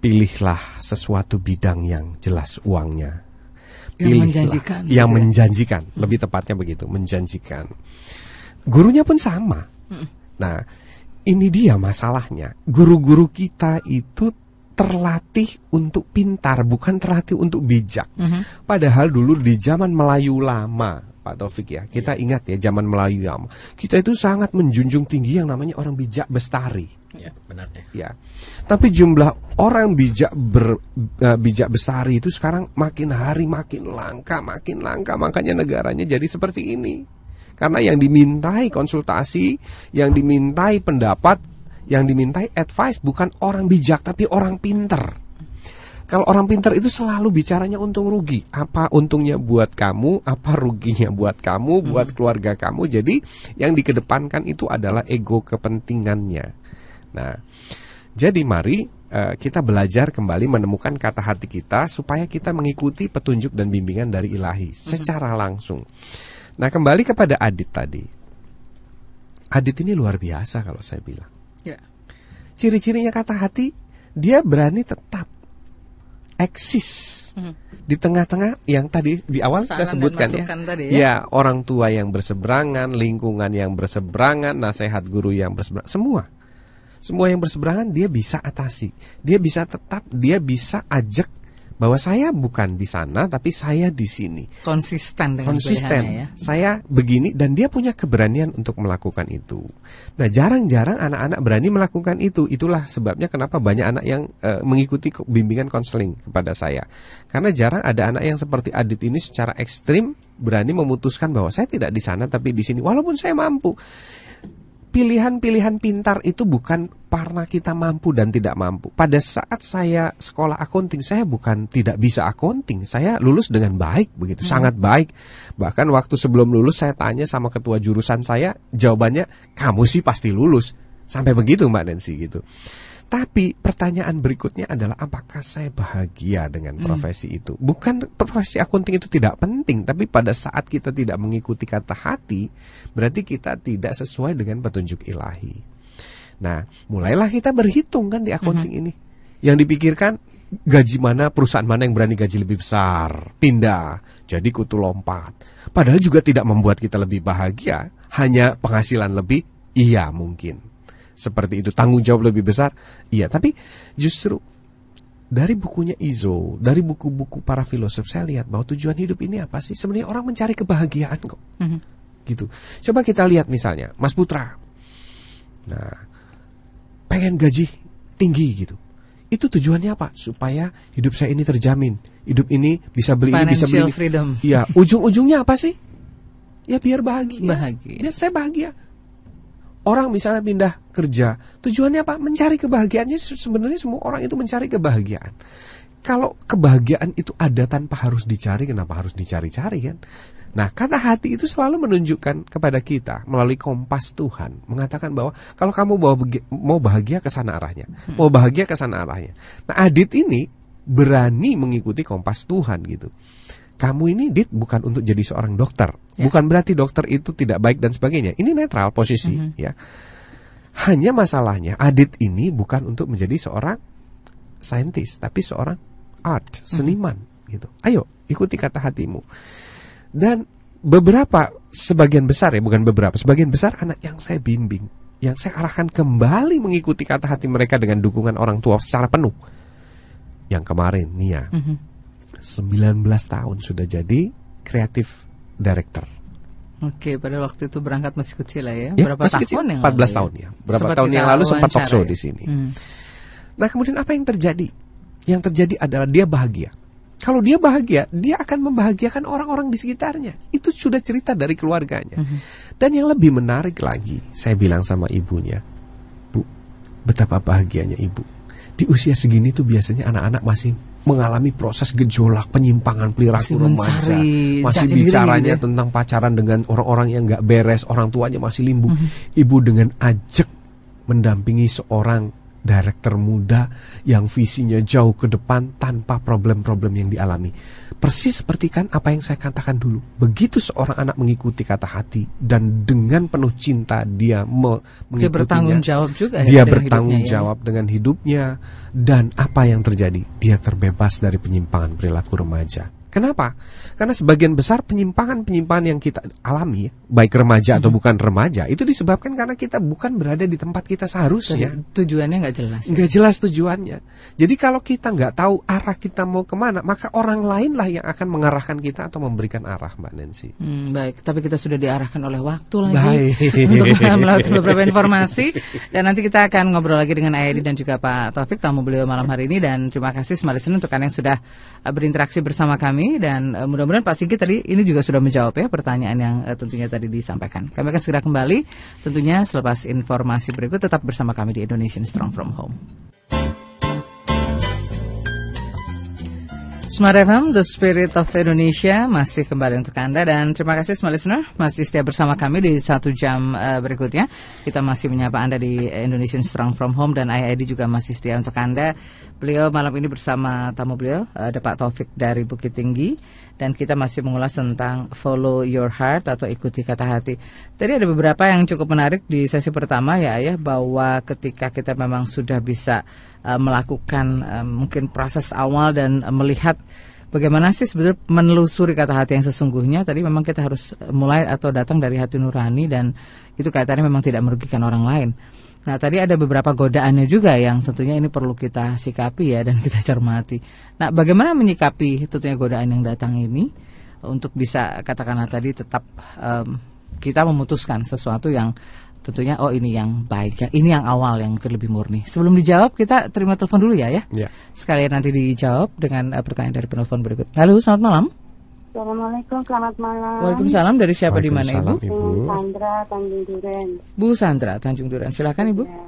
Pilihlah sesuatu bidang yang jelas uangnya. Yang Pilihlah- menjanjikan, Yang gitu ya. menjanjikan, lebih tepatnya begitu, menjanjikan. Gurunya pun sama. Nah, ini dia masalahnya. Guru-guru kita itu terlatih untuk pintar, bukan terlatih untuk bijak. Padahal dulu di zaman Melayu lama, Pak Taufik ya, kita ingat ya zaman Melayu lama, kita itu sangat menjunjung tinggi yang namanya orang bijak bestari. Ya, benar ya. Ya, tapi jumlah orang bijak ber, eh, bijak bestari itu sekarang makin hari makin langka, makin langka, makanya negaranya jadi seperti ini. Karena yang dimintai konsultasi, yang dimintai pendapat, yang dimintai advice bukan orang bijak tapi orang pinter. Kalau orang pinter itu selalu bicaranya untung rugi. Apa untungnya buat kamu, apa ruginya buat kamu, buat keluarga kamu. Jadi yang dikedepankan itu adalah ego kepentingannya. Nah, jadi mari eh, kita belajar kembali menemukan kata hati kita supaya kita mengikuti petunjuk dan bimbingan dari ilahi secara langsung. Nah, kembali kepada Adit tadi. Adit ini luar biasa kalau saya bilang. Ya. Ciri-cirinya kata hati, dia berani tetap eksis di tengah-tengah yang tadi di awal Saran kita sebutkan ya. tadi ya. Ya, orang tua yang berseberangan, lingkungan yang berseberangan, nasihat guru yang berseberangan, semua. Semua yang berseberangan dia bisa atasi. Dia bisa tetap, dia bisa ajak bahwa saya bukan di sana tapi saya di sini. Konsisten dengan Konsisten. ya. Saya begini dan dia punya keberanian untuk melakukan itu. Nah, jarang-jarang anak-anak berani melakukan itu. Itulah sebabnya kenapa banyak anak yang eh, mengikuti bimbingan konseling kepada saya. Karena jarang ada anak yang seperti Adit ini secara ekstrim berani memutuskan bahwa saya tidak di sana tapi di sini walaupun saya mampu. Pilihan-pilihan pintar itu bukan karena kita mampu dan tidak mampu. Pada saat saya sekolah akunting, saya bukan tidak bisa akunting. Saya lulus dengan baik, begitu, sangat baik. Bahkan waktu sebelum lulus saya tanya sama ketua jurusan saya, jawabannya kamu sih pasti lulus. Sampai begitu Mbak Nancy gitu. Tapi pertanyaan berikutnya adalah apakah saya bahagia dengan profesi itu? Bukan profesi akunting itu tidak penting, tapi pada saat kita tidak mengikuti kata hati, berarti kita tidak sesuai dengan petunjuk ilahi. Nah, mulailah kita berhitung kan di akunting ini. Yang dipikirkan gaji mana perusahaan mana yang berani gaji lebih besar, pindah jadi kutu lompat. Padahal juga tidak membuat kita lebih bahagia, hanya penghasilan lebih, iya mungkin seperti itu tanggung jawab lebih besar iya tapi justru dari bukunya Izo dari buku-buku para filosof saya lihat bahwa tujuan hidup ini apa sih sebenarnya orang mencari kebahagiaan kok Mhm. gitu coba kita lihat misalnya Mas Putra nah pengen gaji tinggi gitu itu tujuannya apa supaya hidup saya ini terjamin hidup ini bisa beli ini bisa beli Financial ini. freedom. Iya, ujung-ujungnya apa sih? Ya biar bahagia. Bahagia. Biar saya bahagia. Orang misalnya pindah kerja, tujuannya apa? Mencari kebahagiaannya se- sebenarnya semua orang itu mencari kebahagiaan. Kalau kebahagiaan itu ada tanpa harus dicari, kenapa harus dicari-cari kan? Nah, kata hati itu selalu menunjukkan kepada kita melalui kompas Tuhan mengatakan bahwa kalau kamu mau bahagia, mau bahagia ke sana arahnya, Hmm. mau bahagia ke sana arahnya. Nah, Adit ini berani mengikuti kompas Tuhan gitu. Kamu ini Dit bukan untuk jadi seorang dokter. Ya. Bukan berarti dokter itu tidak baik dan sebagainya. Ini netral posisi Mhm. ya. Hanya masalahnya Adit ini bukan untuk menjadi seorang saintis, tapi seorang art, seniman gitu. Ayo, ikuti kata hatimu. Dan beberapa sebagian besar ya, bukan beberapa, sebagian besar anak yang saya bimbing, yang saya arahkan kembali mengikuti kata hati mereka dengan dukungan orang tua secara penuh. Yang kemarin Nia, Mhm. 19 tahun sudah jadi kreatif director. Oke, pada waktu itu berangkat masih kecil lah ya. Ya, Berapa masih tahun kecil, yang 14 lalu tahun ya. Berapa Sempat tahun yang lalu sempat talk show ya? di sini. Hmm. Nah, kemudian apa yang terjadi? Yang terjadi adalah dia bahagia. Kalau dia bahagia, dia akan membahagiakan orang-orang di sekitarnya. Itu sudah cerita dari keluarganya. Mhm. Dan yang lebih menarik lagi, saya bilang sama ibunya, Bu, betapa bahagianya ibu. Di usia segini tuh biasanya anak-anak masih mengalami proses gejolak, penyimpangan perilaku remaja, mencari masih jati diri bicaranya gitu ya. tentang pacaran dengan orang-orang yang nggak beres, orang tuanya masih limbu. Mhm. Ibu dengan ajak mendampingi seorang director muda yang visinya jauh ke depan tanpa problem-problem yang dialami. Persis seperti kan apa yang saya katakan dulu. Begitu seorang anak mengikuti kata hati dan dengan penuh cinta dia me Dia bertanggung mengikutinya, jawab juga ya dia dengan bertanggung hidupnya ya. jawab dengan hidupnya dan apa yang terjadi dia terbebas dari penyimpangan perilaku remaja kenapa? Karena sebagian besar penyimpangan-penyimpangan yang kita alami baik remaja atau bukan remaja itu disebabkan karena kita bukan berada di tempat kita seharusnya. Tujuannya nggak jelas. ya. nggak jelas tujuannya. Jadi kalau kita nggak tahu arah kita mau ke mana maka orang lain lah yang akan mengarahkan kita atau memberikan arah mbak Nancy. Hmm, baik, tapi kita sudah diarahkan oleh waktu lagi Baik. untuk melewati beberapa informasi. Dan nanti kita akan ngobrol lagi dengan Ayadi dan juga Pak Taufik tamu beliau malam hari ini. Dan terima kasih Smart Listener untuk kalian yang sudah uh, berinteraksi bersama kami dan uh, mudah-mudahan Pak Sigit tadi ini juga sudah menjawab ya pertanyaan yang uh, tentunya tadi disampaikan. Kami akan segera kembali tentunya selepas informasi berikut tetap bersama kami di Indonesian Strong From Home. Smart FM, The Spirit of Indonesia masih kembali untuk Anda dan terima kasih Smart Listener masih setia bersama kami di satu jam eh, berikutnya. Kita masih menyapa Anda di Indonesian Strong From Home dan IID juga masih setia untuk Anda. Beliau malam ini bersama tamu beliau, ada Pak Taufik dari Bukit Tinggi dan kita masih mengulas tentang follow your heart atau ikuti kata hati. Tadi ada beberapa yang cukup menarik di sesi pertama ya Ayah bahwa ketika kita memang sudah bisa uh, melakukan uh, mungkin proses awal dan uh, melihat bagaimana sih sebetulnya menelusuri kata hati yang sesungguhnya tadi memang kita harus mulai atau datang dari hati nurani dan itu kaitannya memang tidak merugikan orang lain. Nah tadi ada beberapa godaannya juga yang tentunya ini perlu kita sikapi ya dan kita cermati. Nah bagaimana menyikapi tentunya godaan yang datang ini untuk bisa katakanlah tadi tetap em, kita memutuskan sesuatu yang tentunya oh ini yang baik ya ini yang awal yang mungkin lebih murni. Sebelum dijawab kita terima telepon dulu ya ya. ya Sekalian nanti dijawab dengan eh, pertanyaan dari penelpon berikut. Halo selamat malam. Assalamualaikum, selamat malam. Waalaikumsalam dari siapa di mana ibu? Dengan Sandra Tanjung Duren. Bu Sandra Tanjung Duran. Silakan ibu. Ya.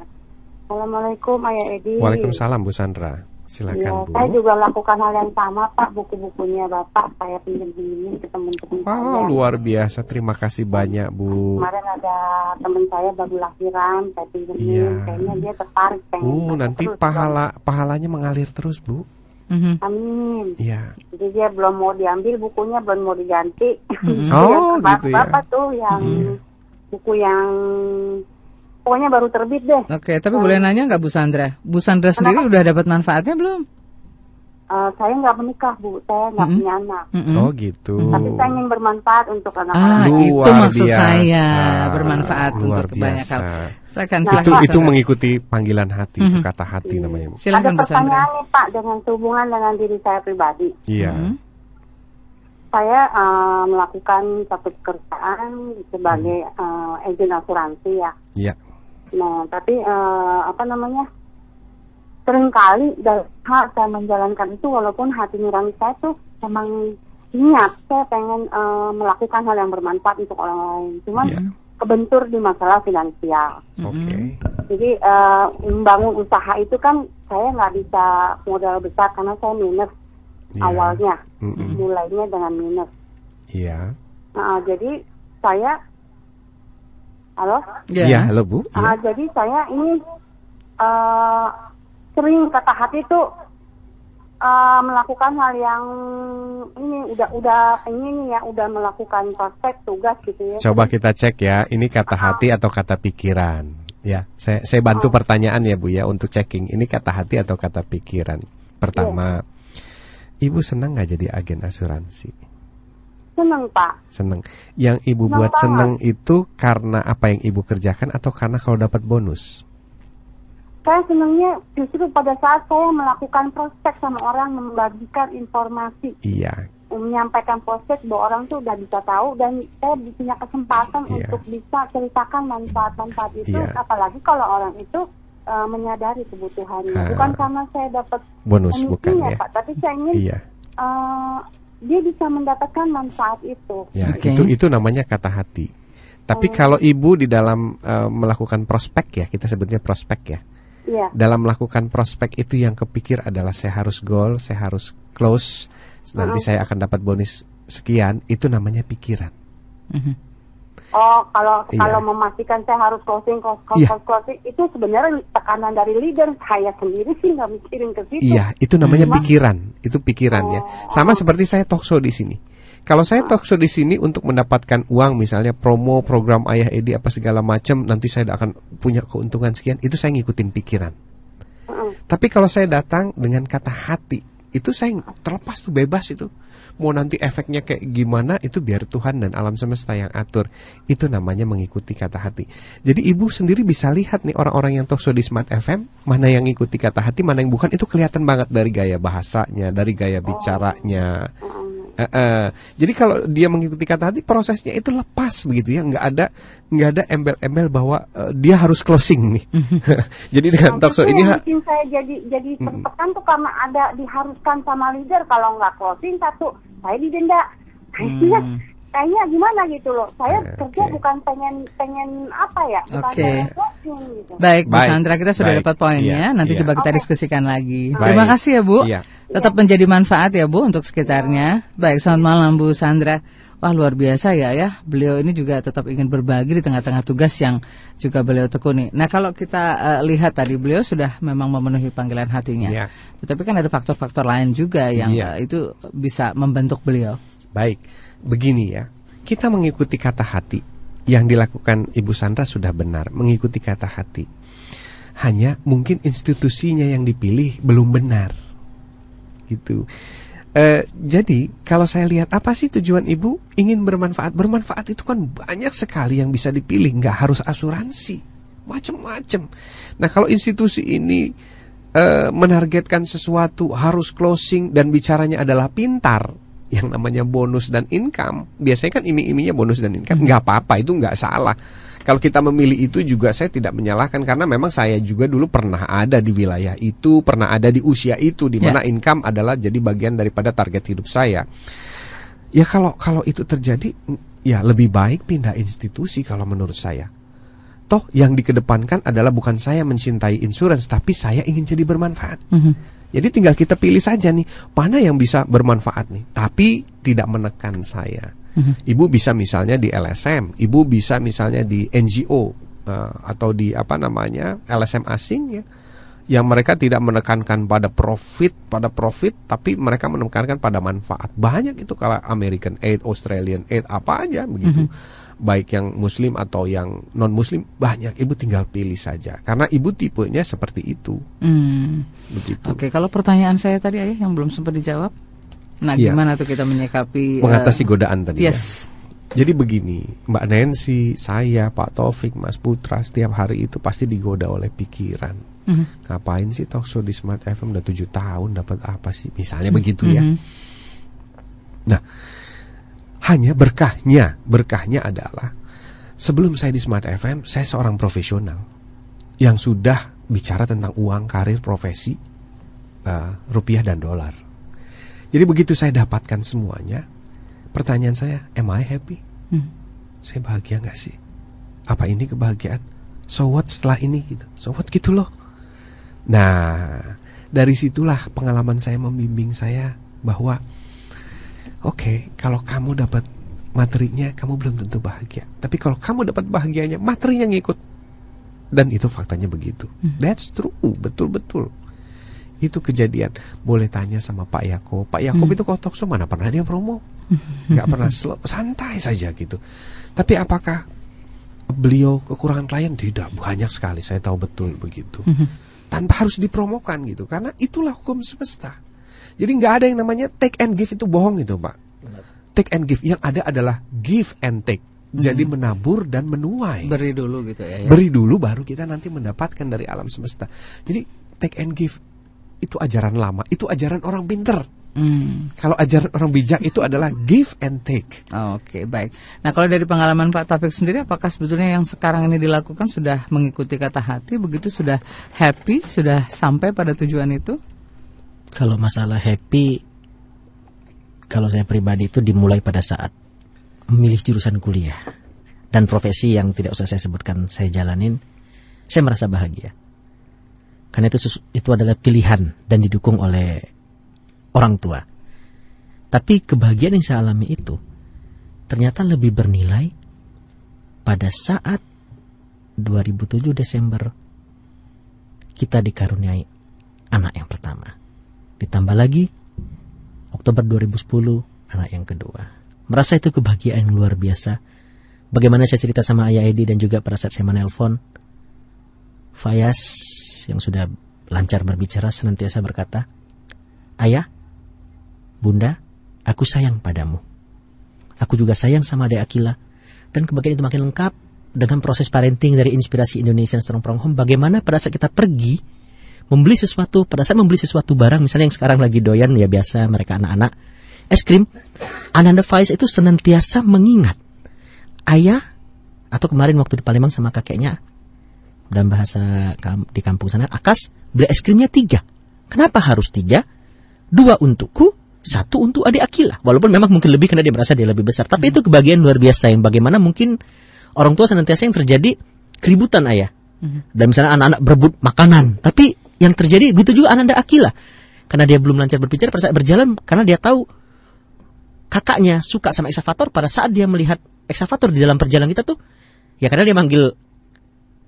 Assalamualaikum Ayah Edi. Waalaikumsalam Bu Sandra Ya, silakan Bu saya juga lakukan hal yang sama Pak, buku-bukunya Bapak saya pinjam ini ke teman-teman Wow, saya. luar biasa. Terima kasih banyak, Bu. Kemarin ada teman saya baru lahiran, saya pinjemin, Iya. kayaknya dia tertarik pengen Bu, nanti terus. pahala pahalanya mengalir terus, Bu. Mhm. Amin. Iya. Jadi dia belum mau diambil bukunya, belum mau diganti. Mhm. Oh, terbaru gitu ya. Bapak tuh yang buku yang pokoknya baru terbit deh. Oke, tapi boleh nanya nggak Bu Sandra? Bu Sandra sendiri udah dapat manfaatnya belum? Eh, saya nggak menikah bu, saya nggak Mm-mm. punya anak. Mhm. Oh, gitu. Tapi saya ingin bermanfaat untuk Ah, anak-anak. Luar itu maksud biasa. saya bermanfaat Luar untuk banyak biasa. hal. Silakan, Nah, silakan. Itu itu mengikuti panggilan hati, itu Mhm. kata hati namanya. Bu. Silakan Ada pertanyaan nih Pak dengan hubungan dengan diri saya pribadi. Iya. Mhm. Saya eh, melakukan satu pekerjaan sebagai eh, agen asuransi ya. Iya. Nah, tapi eh, apa namanya? Seringkali dalam hal saya menjalankan itu walaupun hati nurani saya tuh memang niat saya pengen eh, melakukan hal yang bermanfaat untuk orang lain. Cuman Iya. kebentur di masalah finansial. Oke. Jadi eh, membangun usaha itu kan saya nggak bisa modal besar karena saya minus Iya. awalnya, Mm-mm. mulainya dengan minus. Iya. Nah, jadi saya, halo, Ya. Iya, halo Bu. Ah, Iya. jadi saya ini eh sering kata hati tuh eh, melakukan hal yang ini udah udah ini ya udah melakukan prospek tugas gitu ya. Coba kita cek ya, ini kata hati atau kata pikiran. Ya, saya saya bantu pertanyaan ya Bu ya untuk checking. Ini kata hati atau kata pikiran. Pertama, Ibu senang nggak jadi agen asuransi? Seneng pak. Seneng. Yang Ibu Senang buat banget. seneng itu karena apa yang Ibu kerjakan atau karena kalau dapat bonus? Saya senangnya justru pada saat saya melakukan prospek sama orang membagikan informasi, Iya, menyampaikan prospek bahwa orang tuh udah bisa tahu dan saya punya kesempatan Iya. untuk bisa ceritakan manfaat-manfaat itu, Iya. apalagi kalau orang itu eh, menyadari kebutuhannya. Ah. Bukan karena saya dapat bonus bukan ya? Pak, tapi saya ingin Iya. eh, dia bisa mendapatkan manfaat itu. Ya, Oke. itu itu namanya kata hati. Tapi Oh. kalau ibu di dalam eh, melakukan prospek ya, kita sebutnya prospek ya. Iya. Dalam melakukan prospek itu yang kepikir adalah saya harus goal, saya harus close, nanti saya akan dapat bonus sekian, itu namanya pikiran. Mhm. Oh, kalau Iya. kalau memastikan saya harus closing, close, close, Iya. closing, itu sebenarnya tekanan dari leader. Saya sendiri sih nggak mikirin ke situ. Iya, itu namanya Cuma- pikiran, itu pikiran ya. Sama seperti saya talkshow di sini. Kalau saya talkshow di sini untuk mendapatkan uang, misalnya promo program Ayah Edi apa segala macam, nanti saya akan punya keuntungan sekian, itu saya ngikutin pikiran. Tapi kalau saya datang dengan kata hati, itu saya terlepas tuh bebas itu. Mau nanti efeknya kayak gimana itu biar Tuhan dan alam semesta yang atur. Itu namanya mengikuti kata hati. Jadi ibu sendiri bisa lihat nih orang-orang yang talkshow di Smart FM, mana yang ngikuti kata hati, mana yang bukan itu kelihatan banget dari gaya bahasanya, dari gaya bicaranya. Eh, eh. Jadi kalau dia mengikuti kata hati, prosesnya itu lepas begitu ya, nggak ada nggak ada embel-embel bahwa eh, dia harus closing nih. Jadi dengan Nah, talkshow ini yang bikin saya jadi jadi tertekan tuh karena ada diharuskan sama leader kalau nggak closing satu saya didenda. Kayaknya kayaknya gimana gitu loh. Saya Eh, kerja bukan pengen pengen apa ya, bukan pengen closing gitu. Baik, Bu Baik, Sandra, kita sudah baik. dapat poinnya. Iya, Nanti iya. coba kita Oke. diskusikan lagi. Baik. Terima kasih ya, Bu. Iya. Tetap menjadi manfaat ya, Bu, untuk sekitarnya. Baik, selamat malam, Bu Sandra. Wah, luar biasa ya, ya. Beliau ini juga tetap ingin berbagi di tengah-tengah tugas yang juga beliau tekuni. Nah, kalau kita eh, lihat tadi, beliau sudah memang memenuhi panggilan hatinya. Iya. Tetapi kan ada faktor-faktor lain juga yang Iya. eh, itu bisa membentuk beliau. Baik, begini ya. Kita mengikuti kata hati. Yang dilakukan Ibu Sandra sudah benar, mengikuti kata hati. Hanya mungkin institusinya yang dipilih belum benar. Gitu. Eh, jadi kalau saya lihat apa sih tujuan ibu ingin bermanfaat bermanfaat itu kan banyak sekali yang bisa dipilih nggak harus asuransi macam-macam nah kalau institusi ini eh, menargetkan sesuatu harus closing dan bicaranya adalah pintar yang namanya bonus dan income biasanya kan iming-imingnya bonus dan income nggak apa-apa itu nggak salah kalau kita memilih itu juga saya tidak menyalahkan karena memang saya juga dulu pernah ada di wilayah itu, pernah ada di usia itu di mana income adalah jadi bagian daripada target hidup saya. Ya kalau kalau itu terjadi ya lebih baik pindah institusi kalau menurut saya. Toh yang dikedepankan adalah bukan saya mencintai insurance tapi saya ingin jadi bermanfaat. Mhm. Jadi tinggal kita pilih saja nih mana yang bisa bermanfaat nih, tapi tidak menekan saya. Ibu bisa misalnya di LSM, ibu bisa misalnya di NGO eh, atau di apa namanya LSM asing ya, yang mereka tidak menekankan pada profit, pada profit, tapi mereka menekankan pada manfaat. Banyak itu kalau American Aid, Australian Aid, apa aja begitu. Baik yang Muslim atau yang non Muslim banyak. Ibu tinggal pilih saja, karena ibu tipenya seperti itu, Hmm. begitu. Oke, kalau pertanyaan saya tadi ayah yang belum sempat dijawab, nah Iya. gimana tuh kita menyikapi eh, Mengatasi godaan tadi ya. Yes. Jadi begini, Mbak Nancy, saya, Pak Taufik, Mas Putra setiap hari itu pasti digoda oleh pikiran. Mhm. Ngapain sih talkshow di Smart FM udah tujuh tahun dapat apa sih? Misalnya begitu ya. Mhm. Nah, hanya berkahnya, berkahnya adalah sebelum saya di Smart FM, saya seorang profesional yang sudah bicara tentang uang, karir, profesi, eh, rupiah dan dolar. Jadi begitu saya dapatkan semuanya, pertanyaan saya, am I happy? Hmm. Saya bahagia nggak sih? Apa ini kebahagiaan? So what setelah ini gitu? So what gitu loh. Nah, dari situlah pengalaman saya membimbing saya bahwa oke, kalau kamu dapat materinya kamu belum tentu bahagia. Tapi kalau kamu dapat bahagianya, materinya ngikut. Dan itu faktanya begitu. That's true, betul-betul. Itu kejadian. Boleh tanya sama Pak Yakob. Pak Yakob itu kalau talk show mana pernah dia promo? nggak pernah slow, santai saja gitu. Tapi apakah beliau kekurangan klien? Tidak, banyak sekali. Saya tahu betul begitu. Tanpa harus dipromokan gitu. Karena itulah hukum semesta. Jadi nggak ada yang namanya take and give itu bohong itu Pak. Take and give. Yang ada adalah give and take. Jadi menabur dan menuai. Beri dulu gitu ya. ya. Beri dulu baru kita nanti mendapatkan dari alam semesta. Jadi take and give itu ajaran lama, itu ajaran orang pinter. Hmm. Kalau ajaran orang bijak itu adalah give and take. Oh, Oke, baik. Nah, kalau dari pengalaman Pak Taufik sendiri, apakah sebetulnya yang sekarang ini dilakukan sudah mengikuti kata hati, begitu sudah happy, sudah sampai pada tujuan itu? Kalau masalah happy, kalau saya pribadi itu dimulai pada saat memilih jurusan kuliah dan profesi yang tidak usah saya sebutkan saya jalanin, saya merasa bahagia. Karena itu itu adalah pilihan dan didukung oleh orang tua. Tapi kebahagiaan yang saya alami itu ternyata lebih bernilai pada saat 2007 Desember kita dikaruniai anak yang pertama. Ditambah lagi Oktober 2010 anak yang kedua. Merasa itu kebahagiaan yang luar biasa. Bagaimana saya cerita sama Ayah Edi dan juga pada saat saya menelpon Fayas yang sudah lancar berbicara senantiasa berkata, Ayah, Bunda, aku sayang padamu. Aku juga sayang sama adik Akila. Dan kebahagiaan itu makin lengkap dengan proses parenting dari inspirasi Indonesian Strong From Home. Bagaimana pada saat kita pergi membeli sesuatu, pada saat membeli sesuatu barang, misalnya yang sekarang lagi doyan ya biasa mereka anak-anak es krim, Ananda Faiz itu senantiasa mengingat ayah atau kemarin waktu di Palembang sama kakeknya dan bahasa di kampung sana akas beli es krimnya tiga. Kenapa harus tiga? Dua untukku, satu untuk adik Akila. Walaupun memang mungkin lebih karena dia merasa dia lebih besar. Tapi itu kebahagiaan luar biasa yang bagaimana mungkin orang tua senantiasa yang terjadi keributan ayah. Dan misalnya anak-anak berebut makanan. Tapi yang terjadi begitu juga Ananda Akila. Karena dia belum lancar berbicara pada saat berjalan. Karena dia tahu kakaknya suka sama eksavator pada saat dia melihat eksavator di dalam perjalanan kita tuh. Ya karena dia manggil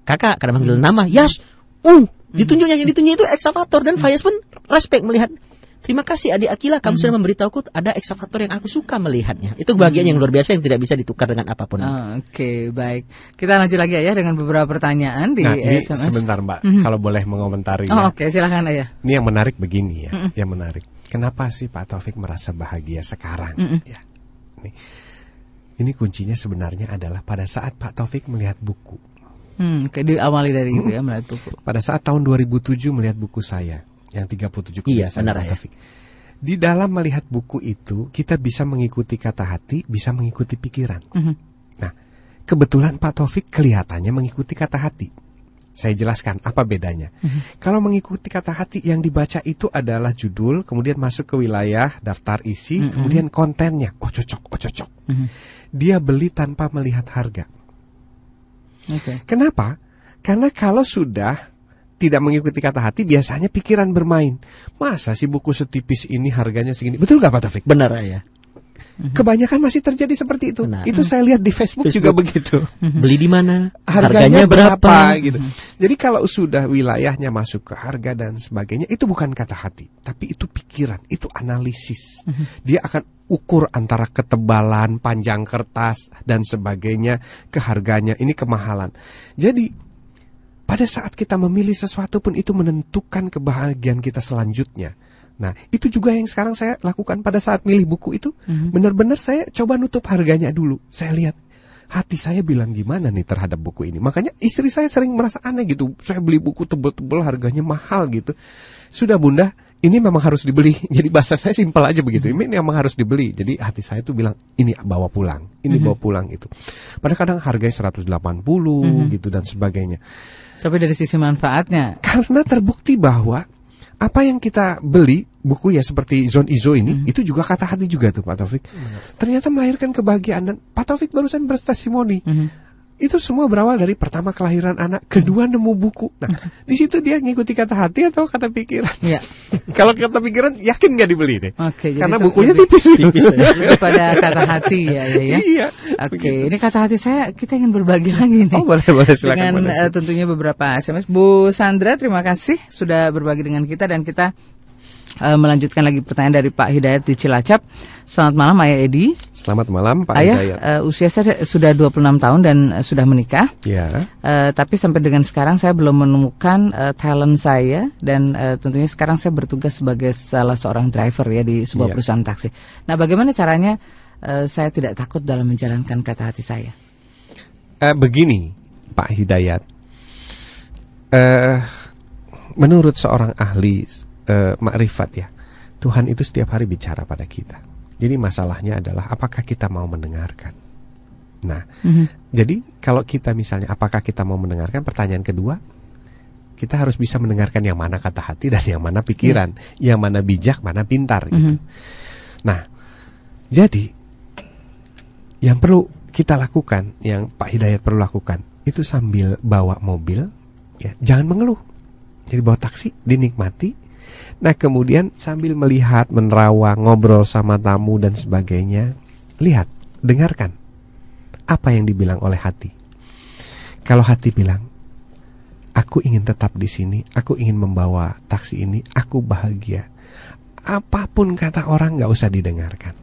kakak, karena manggil nama. Yas, uh, ditunjuknya yang ditunjuk itu eksavator. Dan Fayaz pun respect melihat. Terima kasih adik Akila, kamu sudah memberitahuku ada eksavator yang aku suka melihatnya. Itu kebahagiaan yang luar biasa yang tidak bisa ditukar dengan apa pun. Oh, Oke, baik. Kita lanjut lagi ya dengan beberapa pertanyaan di Nah, ini SMS. sebentar Mbak, kalau boleh mengomentari Oh, ya. oke, silakan Ayah. Ini yang menarik begini ya, yang menarik. Kenapa sih Pak Taufik merasa bahagia sekarang? Ya, ini, ini kuncinya sebenarnya adalah pada saat Pak Taufik melihat buku. Hmm, diawali dari itu ya melihat buku. Pada saat tahun 2007 melihat buku saya yang 37 Iya, benar, ya. Taufik. Di dalam melihat buku itu, kita bisa mengikuti kata hati, bisa mengikuti pikiran. Mhm. Nah, kebetulan Pak Taufik kelihatannya mengikuti kata hati. Saya jelaskan apa bedanya. Kalau mengikuti kata hati yang dibaca itu adalah judul, kemudian masuk ke wilayah, daftar isi, kemudian kontennya. Oh cocok, oh cocok. Dia beli tanpa melihat harga. Oke. Kenapa? Karena kalau sudah tidak mengikuti kata hati, biasanya pikiran bermain. Masa sih buku setipis ini harganya segini? Betul gak Pak Taufik? Benar ya. Kebanyakan masih terjadi seperti itu. Benar. Itu saya lihat di Facebook, juga begitu. Beli di mana? Harganya, berapa? gitu. Jadi kalau sudah wilayahnya masuk ke harga dan sebagainya, itu bukan kata hati, tapi itu pikiran, itu analisis. Dia akan ukur antara ketebalan, panjang kertas dan sebagainya ke harganya. Ini kemahalan. Jadi pada saat kita memilih sesuatu pun itu menentukan kebahagiaan kita selanjutnya. Nah, itu juga yang sekarang saya lakukan pada saat milih buku itu. Benar-benar saya coba nutup harganya dulu. Saya lihat hati saya bilang gimana nih terhadap buku ini. Makanya istri saya sering merasa aneh gitu. Saya beli buku tebel-tebel harganya mahal gitu. Sudah bunda, ini memang harus dibeli. Jadi bahasa saya simpel aja begitu. Ini memang harus dibeli. Jadi hati saya tuh bilang ini bawa pulang. Ini bawa pulang itu. Padahal kadang harganya 180 gitu dan sebagainya. Tapi dari sisi manfaatnya, Karena terbukti bahwa apa yang kita beli buku ya seperti Zone Izo ini itu juga kata hati juga tuh Pak Taufik. Ternyata melahirkan kebahagiaan dan Pak Taufik barusan bertestimoni. Itu semua berawal dari pertama kelahiran anak, kedua nemu buku. Nah, di situ dia ngikuti kata hati atau kata pikiran. Ya. Kalau kata pikiran yakin nggak dibeli deh. Oke, jadi Karena bukunya tipis. tipis Daripada kata hati ya, ya, ya. Iya. Oke, ini kata hati saya kita ingin berbagi lagi nih. Oh, boleh, boleh, silakan, Dengan eh, tentunya beberapa SMS. Bu Sandra, terima kasih sudah berbagi dengan kita dan kita eh, melanjutkan lagi pertanyaan dari Pak Hidayat di Cilacap. Selamat malam Ayah Edi. Selamat malam Pak Ayah Hidayat. eh, usia saya sudah 26 tahun dan eh, sudah menikah. Ya. Eh, tapi sampai dengan sekarang saya belum menemukan eh, talent saya dan eh, tentunya sekarang saya bertugas sebagai salah seorang driver ya di sebuah Iya. perusahaan taksi. Nah, bagaimana caranya eh, saya tidak takut dalam menjalankan kata hati saya? Eh, begini, Pak Hidayat. Eh, menurut seorang ahli eh, makrifat ya, Tuhan itu setiap hari bicara pada kita. Jadi masalahnya adalah apakah kita mau mendengarkan. Nah, jadi kalau kita misalnya apakah kita mau mendengarkan? Pertanyaan kedua, kita harus bisa mendengarkan yang mana kata hati dan yang mana pikiran, yang mana bijak, mana pintar gitu. Nah, jadi yang perlu kita lakukan, yang Pak Hidayat perlu lakukan, itu sambil bawa mobil, ya jangan mengeluh. Jadi bawa taksi, dinikmati. Nah kemudian sambil melihat, menerawang, ngobrol sama tamu dan sebagainya, lihat, dengarkan apa yang dibilang oleh hati. Kalau hati bilang, aku ingin tetap di sini, aku ingin membawa taksi ini, aku bahagia. Apa pun kata orang nggak usah didengarkan.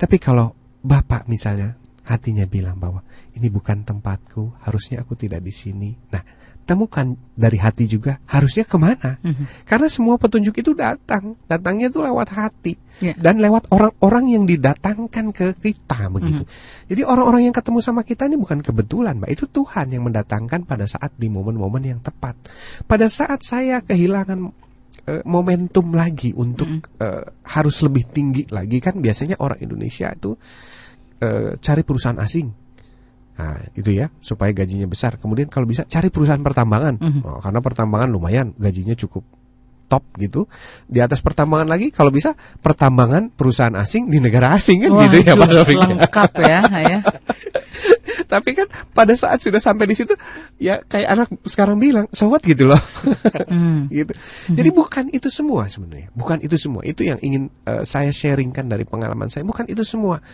Tapi kalau bapak misalnya hatinya bilang bahwa ini bukan tempatku, harusnya aku tidak di sini. Nah, temukan dari hati juga harusnya ke mana? Karena semua petunjuk itu datang, datangnya itu lewat hati Ya. dan lewat orang-orang yang didatangkan ke kita begitu. Jadi orang-orang yang ketemu sama kita ini bukan kebetulan, mbak. Itu Tuhan yang mendatangkan pada saat di momen-momen yang tepat. Pada saat saya kehilangan eh, momentum lagi untuk eh, harus lebih tinggi lagi kan biasanya orang Indonesia itu eh, cari perusahaan asing. Nah, itu ya supaya gajinya besar. Kemudian kalau bisa cari perusahaan pertambangan. Oh, karena pertambangan lumayan gajinya cukup top gitu. Di atas pertambangan lagi kalau bisa pertambangan perusahaan asing di negara asing kan gitu ya Pak Taufik. lengkap ya, ya. Tapi kan pada saat sudah sampai di situ ya kayak anak sekarang bilang, "So what?" gitu loh. Hmm. gitu. Jadi bukan itu semua sebenarnya. Bukan itu semua. Itu yang ingin eh, saya sharingkan dari pengalaman saya. Bukan itu semua.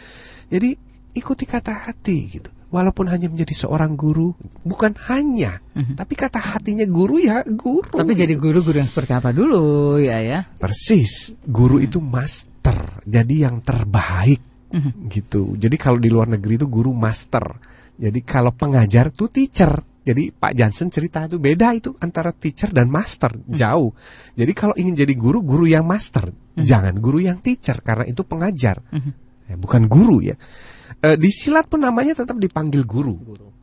Jadi ikuti kata hati gitu. Walaupun hanya menjadi seorang guru, bukan hanya, tapi kata hatinya guru ya guru. Tapi jadi gitu. guru-guru yang seperti apa dulu ya ya? persis. Guru itu master. Jadi yang terbaik gitu. Jadi kalau di luar negeri itu guru master. Jadi kalau pengajar tuh teacher. Jadi Pak Jansen cerita itu beda itu antara teacher dan master jauh. Jadi kalau ingin jadi guru, guru yang master, jangan guru yang teacher karena itu pengajar, Ya, bukan guru ya. Eh, di silat pun namanya tetap dipanggil guru,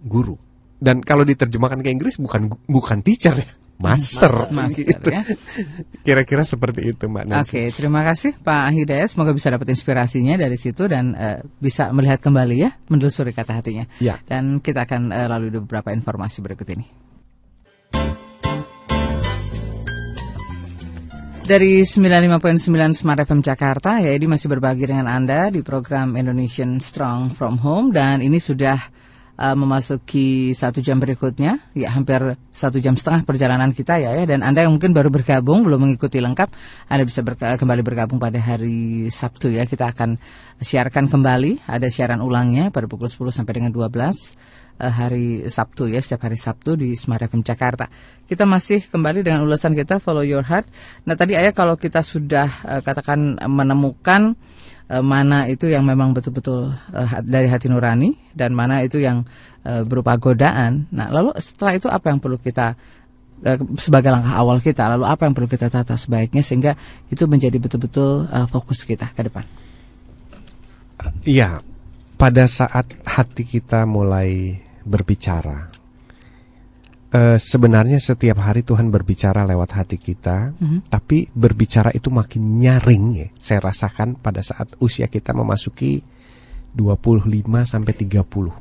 guru. Dan kalau diterjemahkan ke Inggris bukan bukan teacher ya, master. Master, gitu. ya. Kira-kira seperti itu Mbak Nancy. Oke, terima kasih Pak Hidayat. Semoga bisa dapat inspirasinya dari situ dan eh, bisa melihat kembali ya, menelusuri kata hatinya. Ya. Dan kita akan eh, lalui beberapa informasi berikut ini. Dari 95.9 Smart FM Jakarta, ya ini masih berbagi dengan Anda di program Indonesian Strong From Home. Dan ini sudah uh, memasuki satu jam berikutnya, ya hampir satu jam setengah perjalanan kita ya, ya. Dan Anda yang mungkin baru bergabung belum mengikuti lengkap, Anda bisa berka- kembali bergabung pada hari Sabtu ya, kita akan siarkan kembali, ada siaran ulangnya pada pukul 10 sampai dengan 12 eh, hari Sabtu ya, setiap hari Sabtu di Smart FM Jakarta. Kita masih kembali dengan ulasan kita Follow Your Heart. Nah tadi ayah kalau kita sudah eh, katakan eh, menemukan eh, mana itu yang memang betul-betul eh, hat- dari hati nurani dan mana itu yang eh, berupa godaan. Nah lalu setelah itu apa yang perlu kita eh, sebagai langkah awal kita, lalu apa yang perlu kita tata sebaiknya sehingga itu menjadi betul-betul eh, fokus kita ke depan. Iya, pada saat hati kita mulai berbicara, eh, sebenarnya setiap hari Tuhan berbicara lewat hati kita, tapi berbicara itu makin nyaring ya. Saya rasakan pada saat usia kita memasuki 25 sampai 30.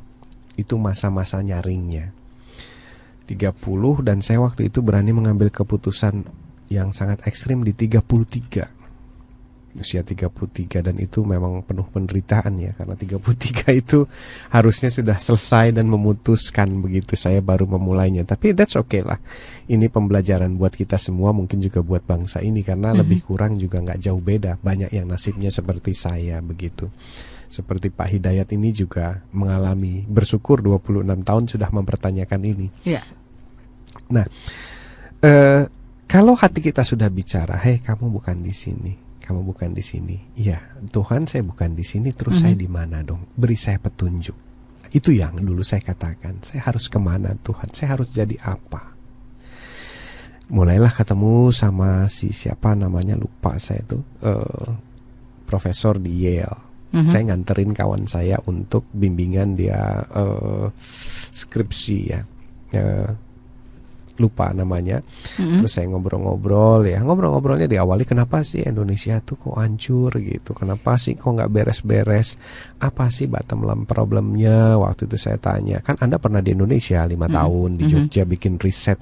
Itu masa-masa nyaringnya. 30 dan saya waktu itu berani mengambil keputusan yang sangat ekstrim di 33. Usia 33 dan itu memang penuh penderitaan ya karena 33 itu harusnya sudah selesai dan memutuskan begitu saya baru memulainya tapi that's okay lah ini pembelajaran buat kita semua mungkin juga buat bangsa ini karena mm -hmm. lebih kurang juga nggak jauh beda banyak yang nasibnya seperti saya begitu seperti Pak Hidayat ini juga mengalami bersyukur 26 tahun sudah mempertanyakan ini. Yeah. Nah, eh, kalau hati kita sudah bicara, hei kamu bukan di sini, kamu bukan di sini. Iya, Tuhan saya bukan di sini, terus mm -hmm. saya di mana dong? Beri saya petunjuk. Itu yang dulu saya katakan, saya harus ke mana Tuhan? Saya harus jadi apa? Mulailah ketemu sama si siapa namanya lupa saya tuh, uh, profesor di Yale hmm Saya nganterin kawan saya untuk bimbingan dia uh, skripsi ya. Uh, lupa namanya. Mm-hmm. Terus saya ngobrol-ngobrol ya. Ngobrol-ngobrolnya diawali kenapa sih Indonesia tuh kok hancur gitu? Kenapa sih kok nggak beres-beres? Apa sih bottom line problemnya? Waktu itu saya tanya, kan Anda pernah di Indonesia lima mm-hmm. tahun di Jogja mm-hmm. bikin riset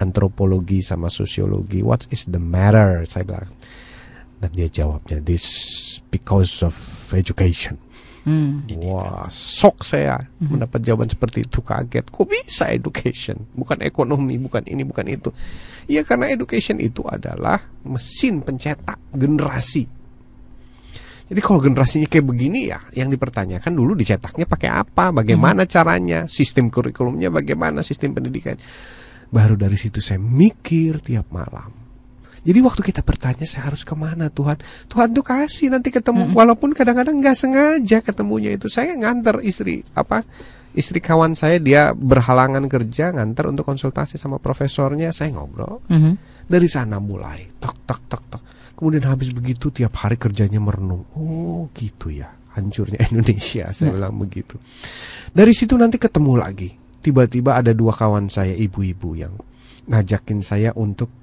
antropologi sama sosiologi. What is the matter? Saya bilang dan dia jawabnya, this because of education. Hmm. Wah, sok saya hmm. mendapat jawaban seperti itu kaget. Kok bisa education? Bukan ekonomi, bukan ini, bukan itu. Ya karena education itu adalah mesin pencetak generasi. Jadi kalau generasinya kayak begini ya, yang dipertanyakan dulu dicetaknya pakai apa, bagaimana hmm. caranya, sistem kurikulumnya bagaimana, sistem pendidikan. Baru dari situ saya mikir tiap malam jadi waktu kita bertanya saya harus ke mana Tuhan, Tuhan tuh kasih nanti ketemu, -hmm. walaupun kadang-kadang nggak sengaja ketemunya itu. Saya nganter istri apa istri kawan saya dia berhalangan kerja nganter untuk konsultasi sama profesornya. Saya ngobrol -hmm. dari sana mulai tok tok tok tok. Kemudian habis begitu tiap hari kerjanya merenung. Oh gitu ya hancurnya Indonesia saya bilang begitu. Dari situ nanti ketemu lagi. Tiba-tiba ada dua kawan saya ibu-ibu yang ngajakin saya untuk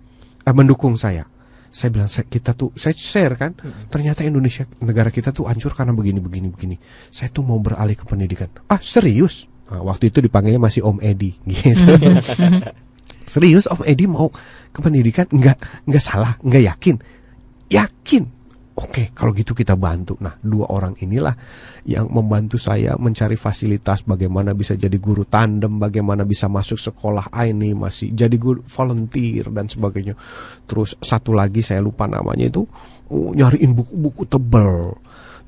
eh, mendukung saya. Saya bilang saya, kita tuh saya share kan, hmm. ternyata Indonesia negara kita tuh hancur karena begini begini begini. Saya tuh mau beralih ke pendidikan. Ah serius? Nah, waktu itu dipanggilnya masih Om Edi gitu. serius Om Edi mau ke pendidikan? Enggak, enggak salah, enggak yakin. Yakin Oke, kalau gitu kita bantu. Nah, dua orang inilah yang membantu saya mencari fasilitas bagaimana bisa jadi guru tandem, bagaimana bisa masuk sekolah ini masih jadi guru volunteer dan sebagainya. Terus satu lagi saya lupa namanya itu oh, nyariin buku-buku tebel.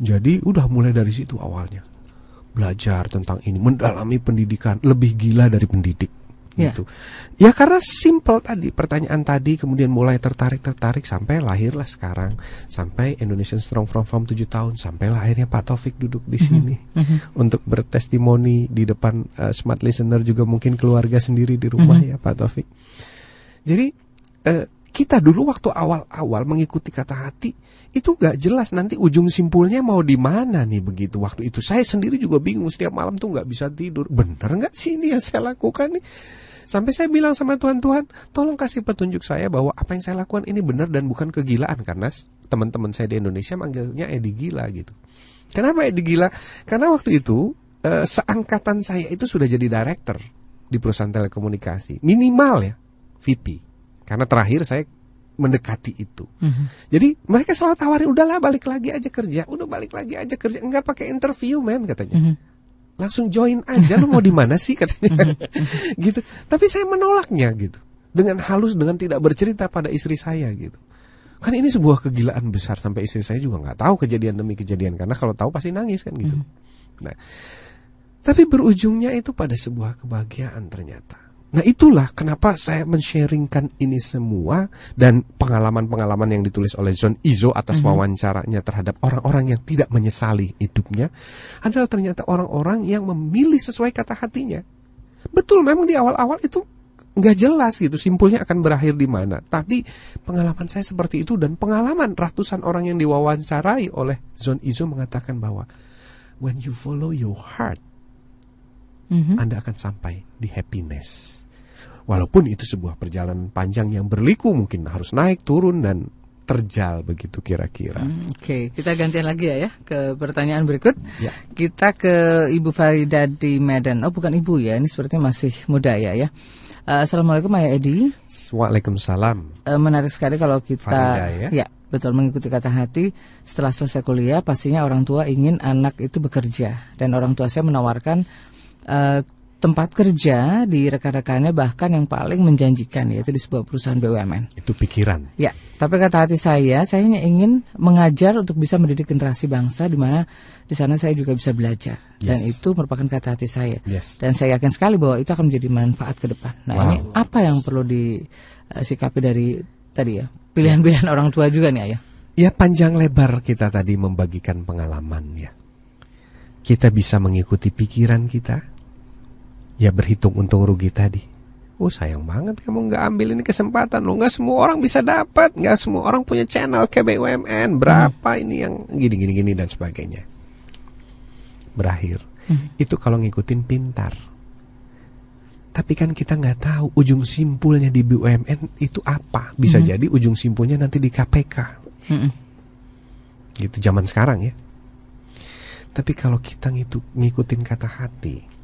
Jadi udah mulai dari situ awalnya. Belajar tentang ini, mendalami pendidikan, lebih gila dari pendidik yeah. gitu. Ya karena simple tadi pertanyaan tadi kemudian mulai tertarik tertarik sampai lahirlah sekarang sampai Indonesian Strong From Farm 7 tahun sampai akhirnya Pak Taufik duduk di mhm. sini mm -hmm. untuk bertestimoni di depan uh, smart listener juga mungkin keluarga sendiri di rumah mm -hmm. ya Pak Taufik. Jadi uh, kita dulu waktu awal-awal mengikuti kata hati itu gak jelas nanti ujung simpulnya mau di mana nih begitu waktu itu saya sendiri juga bingung setiap malam tuh nggak bisa tidur bener nggak sih ini yang saya lakukan nih Sampai saya bilang sama Tuhan, Tuhan, tolong kasih petunjuk saya bahwa apa yang saya lakukan ini benar dan bukan kegilaan. Karena teman-teman saya di Indonesia manggilnya Edi Gila gitu. Kenapa Edi Gila? Karena waktu itu eh, seangkatan saya itu sudah jadi director di perusahaan telekomunikasi. Minimal ya, VP. Karena terakhir saya mendekati itu. Mm -hmm. Jadi mereka selalu tawarin udahlah balik lagi aja kerja, udah balik lagi aja kerja, enggak pakai interview men katanya. Mm -hmm langsung join aja lu mau di mana sih katanya? Gitu. Tapi saya menolaknya gitu. Dengan halus dengan tidak bercerita pada istri saya gitu. Kan ini sebuah kegilaan besar sampai istri saya juga nggak tahu kejadian demi kejadian karena kalau tahu pasti nangis kan gitu. Nah tapi berujungnya itu pada sebuah kebahagiaan ternyata Nah itulah kenapa saya men-sharingkan ini semua dan pengalaman-pengalaman yang ditulis oleh John Izo atas -hmm. wawancaranya terhadap orang-orang yang tidak menyesali hidupnya adalah ternyata orang-orang yang memilih sesuai kata hatinya. Betul memang di awal-awal itu nggak jelas gitu simpulnya akan berakhir di mana. Tapi pengalaman saya seperti itu dan pengalaman ratusan orang yang diwawancarai oleh John Izo mengatakan bahwa when you follow your heart, mm -hmm. Anda akan sampai di happiness. Walaupun itu sebuah perjalanan panjang yang berliku mungkin harus naik turun dan terjal begitu kira-kira. Hmm, Oke, okay. kita gantian lagi ya, ya ke pertanyaan berikut. Ya. Kita ke Ibu Farida di Medan. Oh bukan Ibu ya, ini sepertinya masih muda ya ya. Uh, Assalamualaikum Ayah Edi. Waalaikumsalam. Uh, menarik sekali kalau kita Farida, ya. ya betul mengikuti kata hati. Setelah selesai kuliah, pastinya orang tua ingin anak itu bekerja dan orang tua saya menawarkan uh, tempat kerja di rekan-rekannya bahkan yang paling menjanjikan yaitu di sebuah perusahaan BUMN. Itu pikiran. Ya, tapi kata hati saya, saya hanya ingin mengajar untuk bisa mendidik generasi bangsa di mana di sana saya juga bisa belajar yes. dan itu merupakan kata hati saya. Yes. Dan saya yakin sekali bahwa itu akan menjadi manfaat ke depan. Nah, wow. ini apa yang perlu disikapi dari tadi ya? Pilihan-pilihan ya. orang tua juga nih, Ayah. Ya panjang lebar kita tadi membagikan pengalaman ya. Kita bisa mengikuti pikiran kita, ya berhitung untung rugi tadi. Oh sayang banget kamu nggak ambil ini kesempatan lo nggak semua orang bisa dapat nggak semua orang punya channel kayak BUMN berapa hmm. ini yang gini gini gini dan sebagainya berakhir hmm. itu kalau ngikutin pintar tapi kan kita nggak tahu ujung simpulnya di BUMN itu apa bisa hmm. jadi ujung simpulnya nanti di KPK hmm. gitu zaman sekarang ya tapi kalau kita ngikutin kata hati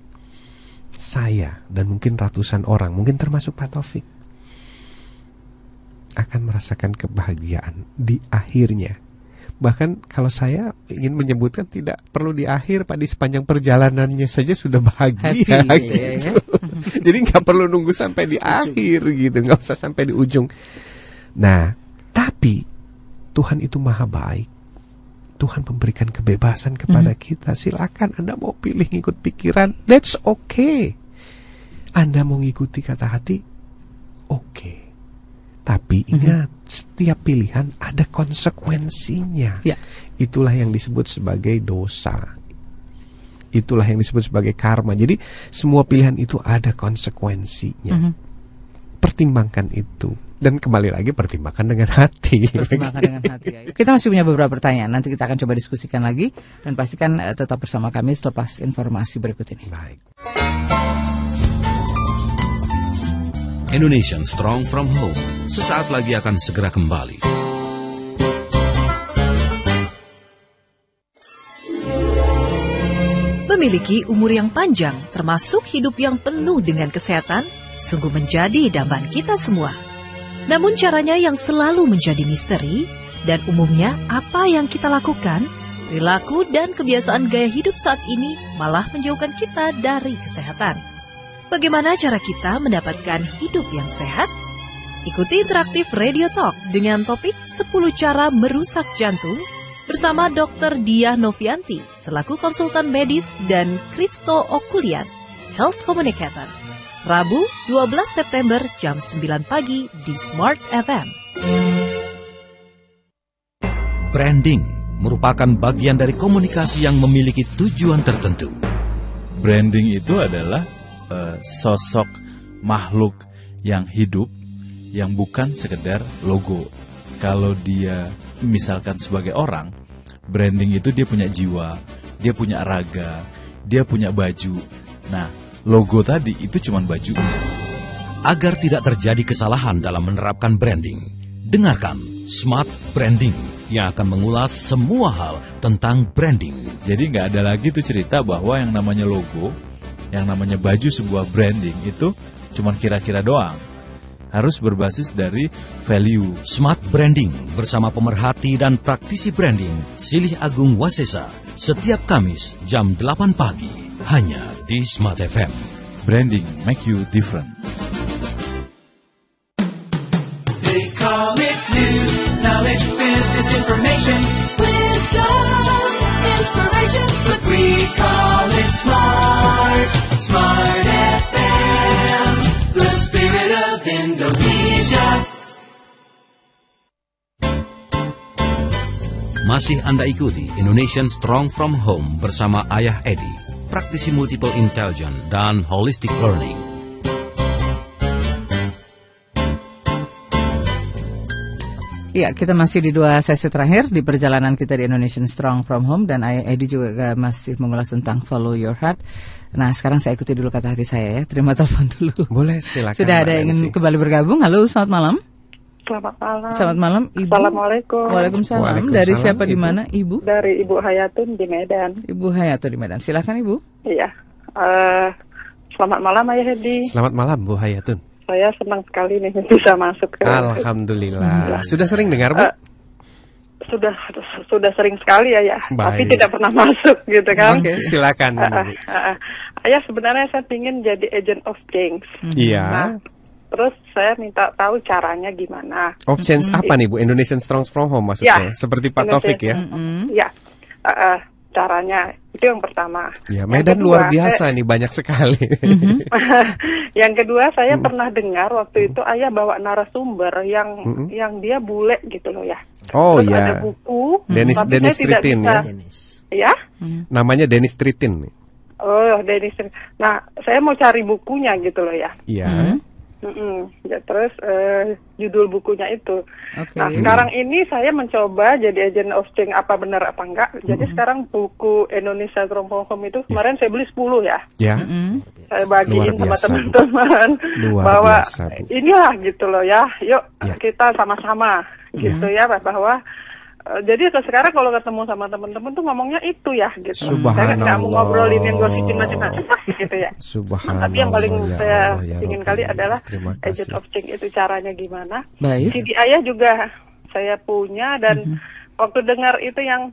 saya dan mungkin ratusan orang, mungkin termasuk Pak Taufik akan merasakan kebahagiaan di akhirnya. Bahkan kalau saya ingin menyebutkan tidak perlu di akhir Pak di sepanjang perjalanannya saja sudah bahagia Happy, gitu. Ya. Jadi nggak perlu nunggu sampai di akhir gitu, nggak usah sampai di ujung. Nah, tapi Tuhan itu maha baik. Tuhan memberikan kebebasan kepada mm. kita. Silakan Anda mau pilih ngikut pikiran, that's okay. Anda mau ngikuti kata hati, oke. Okay. Tapi mm-hmm. ingat, mm -hmm. setiap pilihan ada konsekuensinya. Yeah. Itulah yang disebut sebagai dosa. Itulah yang disebut sebagai karma. Jadi semua pilihan itu ada konsekuensinya. Mm -hmm. Pertimbangkan itu dan kembali lagi pertimbangkan dengan hati. Pertimbangkan dengan hati. Ya. Kita masih punya beberapa pertanyaan. Nanti kita akan coba diskusikan lagi dan pastikan uh, tetap bersama kami selepas informasi berikut ini. Baik. Indonesian Strong from Home sesaat lagi akan segera kembali. Memiliki umur yang panjang, termasuk hidup yang penuh dengan kesehatan, sungguh menjadi dambaan kita semua. Namun caranya yang selalu menjadi misteri dan umumnya apa yang kita lakukan, perilaku dan kebiasaan gaya hidup saat ini malah menjauhkan kita dari kesehatan. Bagaimana cara kita mendapatkan hidup yang sehat? Ikuti interaktif Radio Talk dengan topik 10 cara merusak jantung bersama Dr. Dia Novianti selaku konsultan medis dan Kristo Okulian, Health Communicator. Rabu 12 September jam 9 pagi di Smart FM. Branding merupakan bagian dari komunikasi yang memiliki tujuan tertentu. Branding itu adalah uh, sosok makhluk yang hidup yang bukan sekedar logo. Kalau dia misalkan sebagai orang, branding itu dia punya jiwa, dia punya raga, dia punya baju. Nah, logo tadi itu cuma baju. Agar tidak terjadi kesalahan dalam menerapkan branding, dengarkan Smart Branding yang akan mengulas semua hal tentang branding. Jadi nggak ada lagi tuh cerita bahwa yang namanya logo, yang namanya baju sebuah branding itu cuma kira-kira doang. Harus berbasis dari value. Smart Branding bersama pemerhati dan praktisi branding Silih Agung Wasesa setiap Kamis jam 8 pagi hanya di Smart FM. Branding make you different. They call it news, knowledge, business information, wisdom, inspiration, but we call it smart, smart FM, the spirit of Indonesia. Masih Anda ikuti Indonesian Strong from Home bersama Ayah Edi praktisi multiple intelligence, dan holistic learning. Ya, kita masih di dua sesi terakhir di perjalanan kita di Indonesian Strong From Home dan Edi juga masih mengulas tentang Follow Your Heart. Nah, sekarang saya ikuti dulu kata hati saya ya. Terima telepon dulu. Boleh, silakan. Sudah ada yang ingin kembali bergabung. Halo, selamat malam. Selamat malam. Selamat malam, Ibu. Assalamualaikum. Waalaikumsalam. Waalaikumsalam. Dari siapa di mana, Ibu? Dari Ibu Hayatun di Medan. Ibu Hayatun di Medan. Silakan, Ibu. Iya. Uh, selamat malam, Ayah Hedi. Selamat malam, Bu Hayatun. Saya senang sekali nih bisa masuk ke. Alhamdulillah. Sudah sering dengar, Bu? Uh, sudah sudah sering sekali ya ya, tapi tidak pernah masuk gitu kan. Oke, silakan. Ah, ah, ah, ah. Ayah sebenarnya saya ingin jadi agent of change. Iya. Nah, terus saya minta tahu caranya gimana. Of change apa nih Bu? Indonesian Strong From Home maksudnya? Ya. Seperti Pak Indonesia. Taufik ya? Ya, ah, ah, caranya itu yang pertama. Ya, Yang Medan kedua, luar saya- biasa nih banyak sekali. yang kedua Hmm. saya pernah dengar waktu itu ayah bawa narasumber yang Mm-mm. yang dia bule gitu loh ya. Oh Terus ya. ada buku. Dennis tapi Dennis saya Tritin ya. Ya. Namanya Dennis Tritin. Oh, Dennis. Nah, saya mau cari bukunya gitu loh ya. Iya. Mm-mm. Ya, terus eh, judul bukunya itu. Oke. Nah, sekarang ini saya mencoba jadi agent of change apa benar apa enggak. Jadi sekarang buku Indonesia Home itu kemarin saya beli 10 ya. Ya. Saya bagiin sama teman-teman bahwa biasa, Bu. inilah gitu loh ya. Yuk Ya. kita sama-sama gitu ya bahwa jadi ke sekarang kalau ketemu sama teman-teman tuh ngomongnya itu ya gitu. Saya nggak mau Subhanallah. ngobrolin yang gosipin macam-macam gitu ya. Subhanallah. Tapi yang paling ya saya Allah, ya ingin kali adalah agent of change itu caranya gimana. Baik. CD ayah juga saya punya dan Mhm. waktu dengar itu yang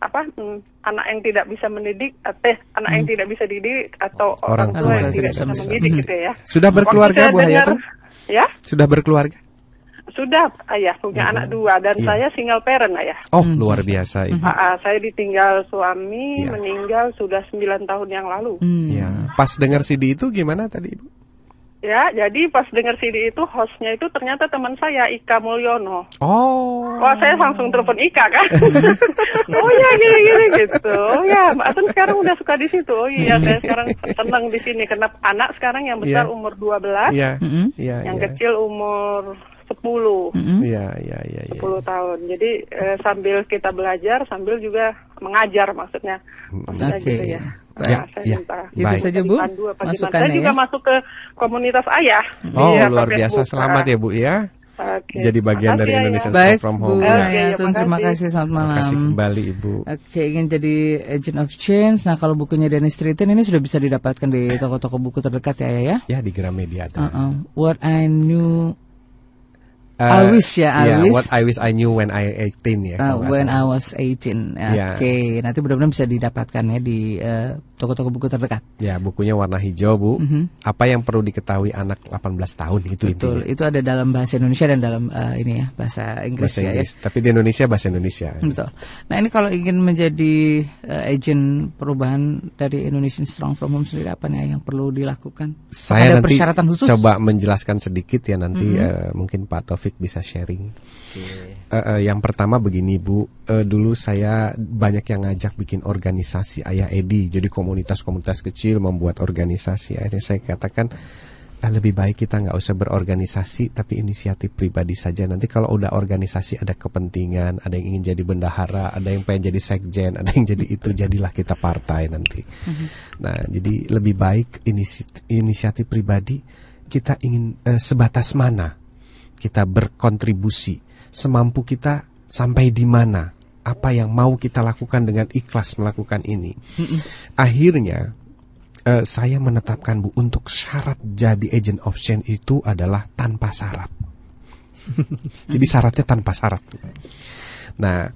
apa hmm, anak yang tidak bisa mendidik atau anak yang tidak bisa dididik atau. Orang orang, tua yang tidak bisa bisa. mendidik Mhm. gitu ya. Sudah berkeluarga, Bu Hayatun? Ya, Sudah berkeluarga? Sudah ayah punya anak dua dan Iya. saya single parent ayah. Oh, luar biasa Ibu. Ah, ah, saya ditinggal suami Iya. meninggal sudah 9 tahun yang lalu. Ya. Pas dengar CD itu gimana tadi Ibu? Ya, jadi pas dengar CD itu hostnya itu ternyata teman saya Ika Mulyono. Oh. Wah, saya langsung telepon Ika kan. oh ya gini-gini gitu. Oh ya, Mbak Atun sekarang udah suka di situ. Oh iya, saya sekarang senang di sini karena anak sekarang yang besar Iya. umur 12, Iya. Iya, yang iya. kecil umur 10. Iya, iya, iya, iya. 10 tahun. Jadi eh, sambil kita belajar, sambil juga mengajar maksudnya. Maksudnya Oke. gitu ya. Nah, Ya, saya ya. minta Itu Baik. saja Bu. Saya juga ya. masuk ke komunitas ayah. Oh, apa, luar biasa. Facebook. Selamat ya, Bu ya. Oke. Jadi bagian Makasih, dari Ayah. Indonesian Baik, Start from Bu Home. Oke, ya. Hayatun, terima terima kasih. Selamat Terima kasih malam. kembali Ibu. Oke, ingin jadi agent of change. Nah, kalau bukunya Dennis Tritin ini sudah bisa didapatkan di toko-toko buku terdekat ya, ya. Ya di Gramedia ada. Uh-uh. What I knew Eh, I wish ya, I ya, wish. What I wish I knew when I 18 ya. uh, when I was 18. Ya. Oke, nanti mudah-mudahan bisa didapatkan ya di eh, toko-toko buku terdekat. Ya, bukunya warna hijau, Bu. Mhm. Apa yang perlu diketahui anak 18 tahun itu Betul, intinya. itu ada dalam bahasa Indonesia dan dalam eh, ini ya, bahasa Inggris Bahasa ya. ya. Tapi di Indonesia bahasa Indonesia. Betul. Nah ini kalau ingin menjadi eh, agent perubahan dari Indonesian Strong From Home sendiri apa nih yang perlu dilakukan? Saya ada nanti persyaratan khusus? coba menjelaskan sedikit ya nanti Mhm. eh, mungkin Pak Taufik bisa sharing. Eh, eh, yang pertama begini Bu, Eh, dulu saya banyak yang ngajak bikin organisasi Ayah Edi, jadi komunitas-komunitas kecil membuat organisasi. Akhirnya saya katakan "Ah, lebih baik kita nggak usah berorganisasi tapi inisiatif pribadi saja. Nanti kalau udah organisasi ada kepentingan, ada yang ingin jadi bendahara, ada yang pengen jadi sekjen, ada yang jadi itu, jadilah kita partai nanti. Nah, jadi lebih baik inisi- inisiatif pribadi kita ingin eh, sebatas mana kita berkontribusi, semampu kita sampai di mana, apa yang mau kita lakukan dengan ikhlas melakukan ini. Akhirnya eh, saya menetapkan Bu untuk syarat jadi agent of change itu adalah tanpa syarat. jadi syaratnya tanpa syarat. Nah,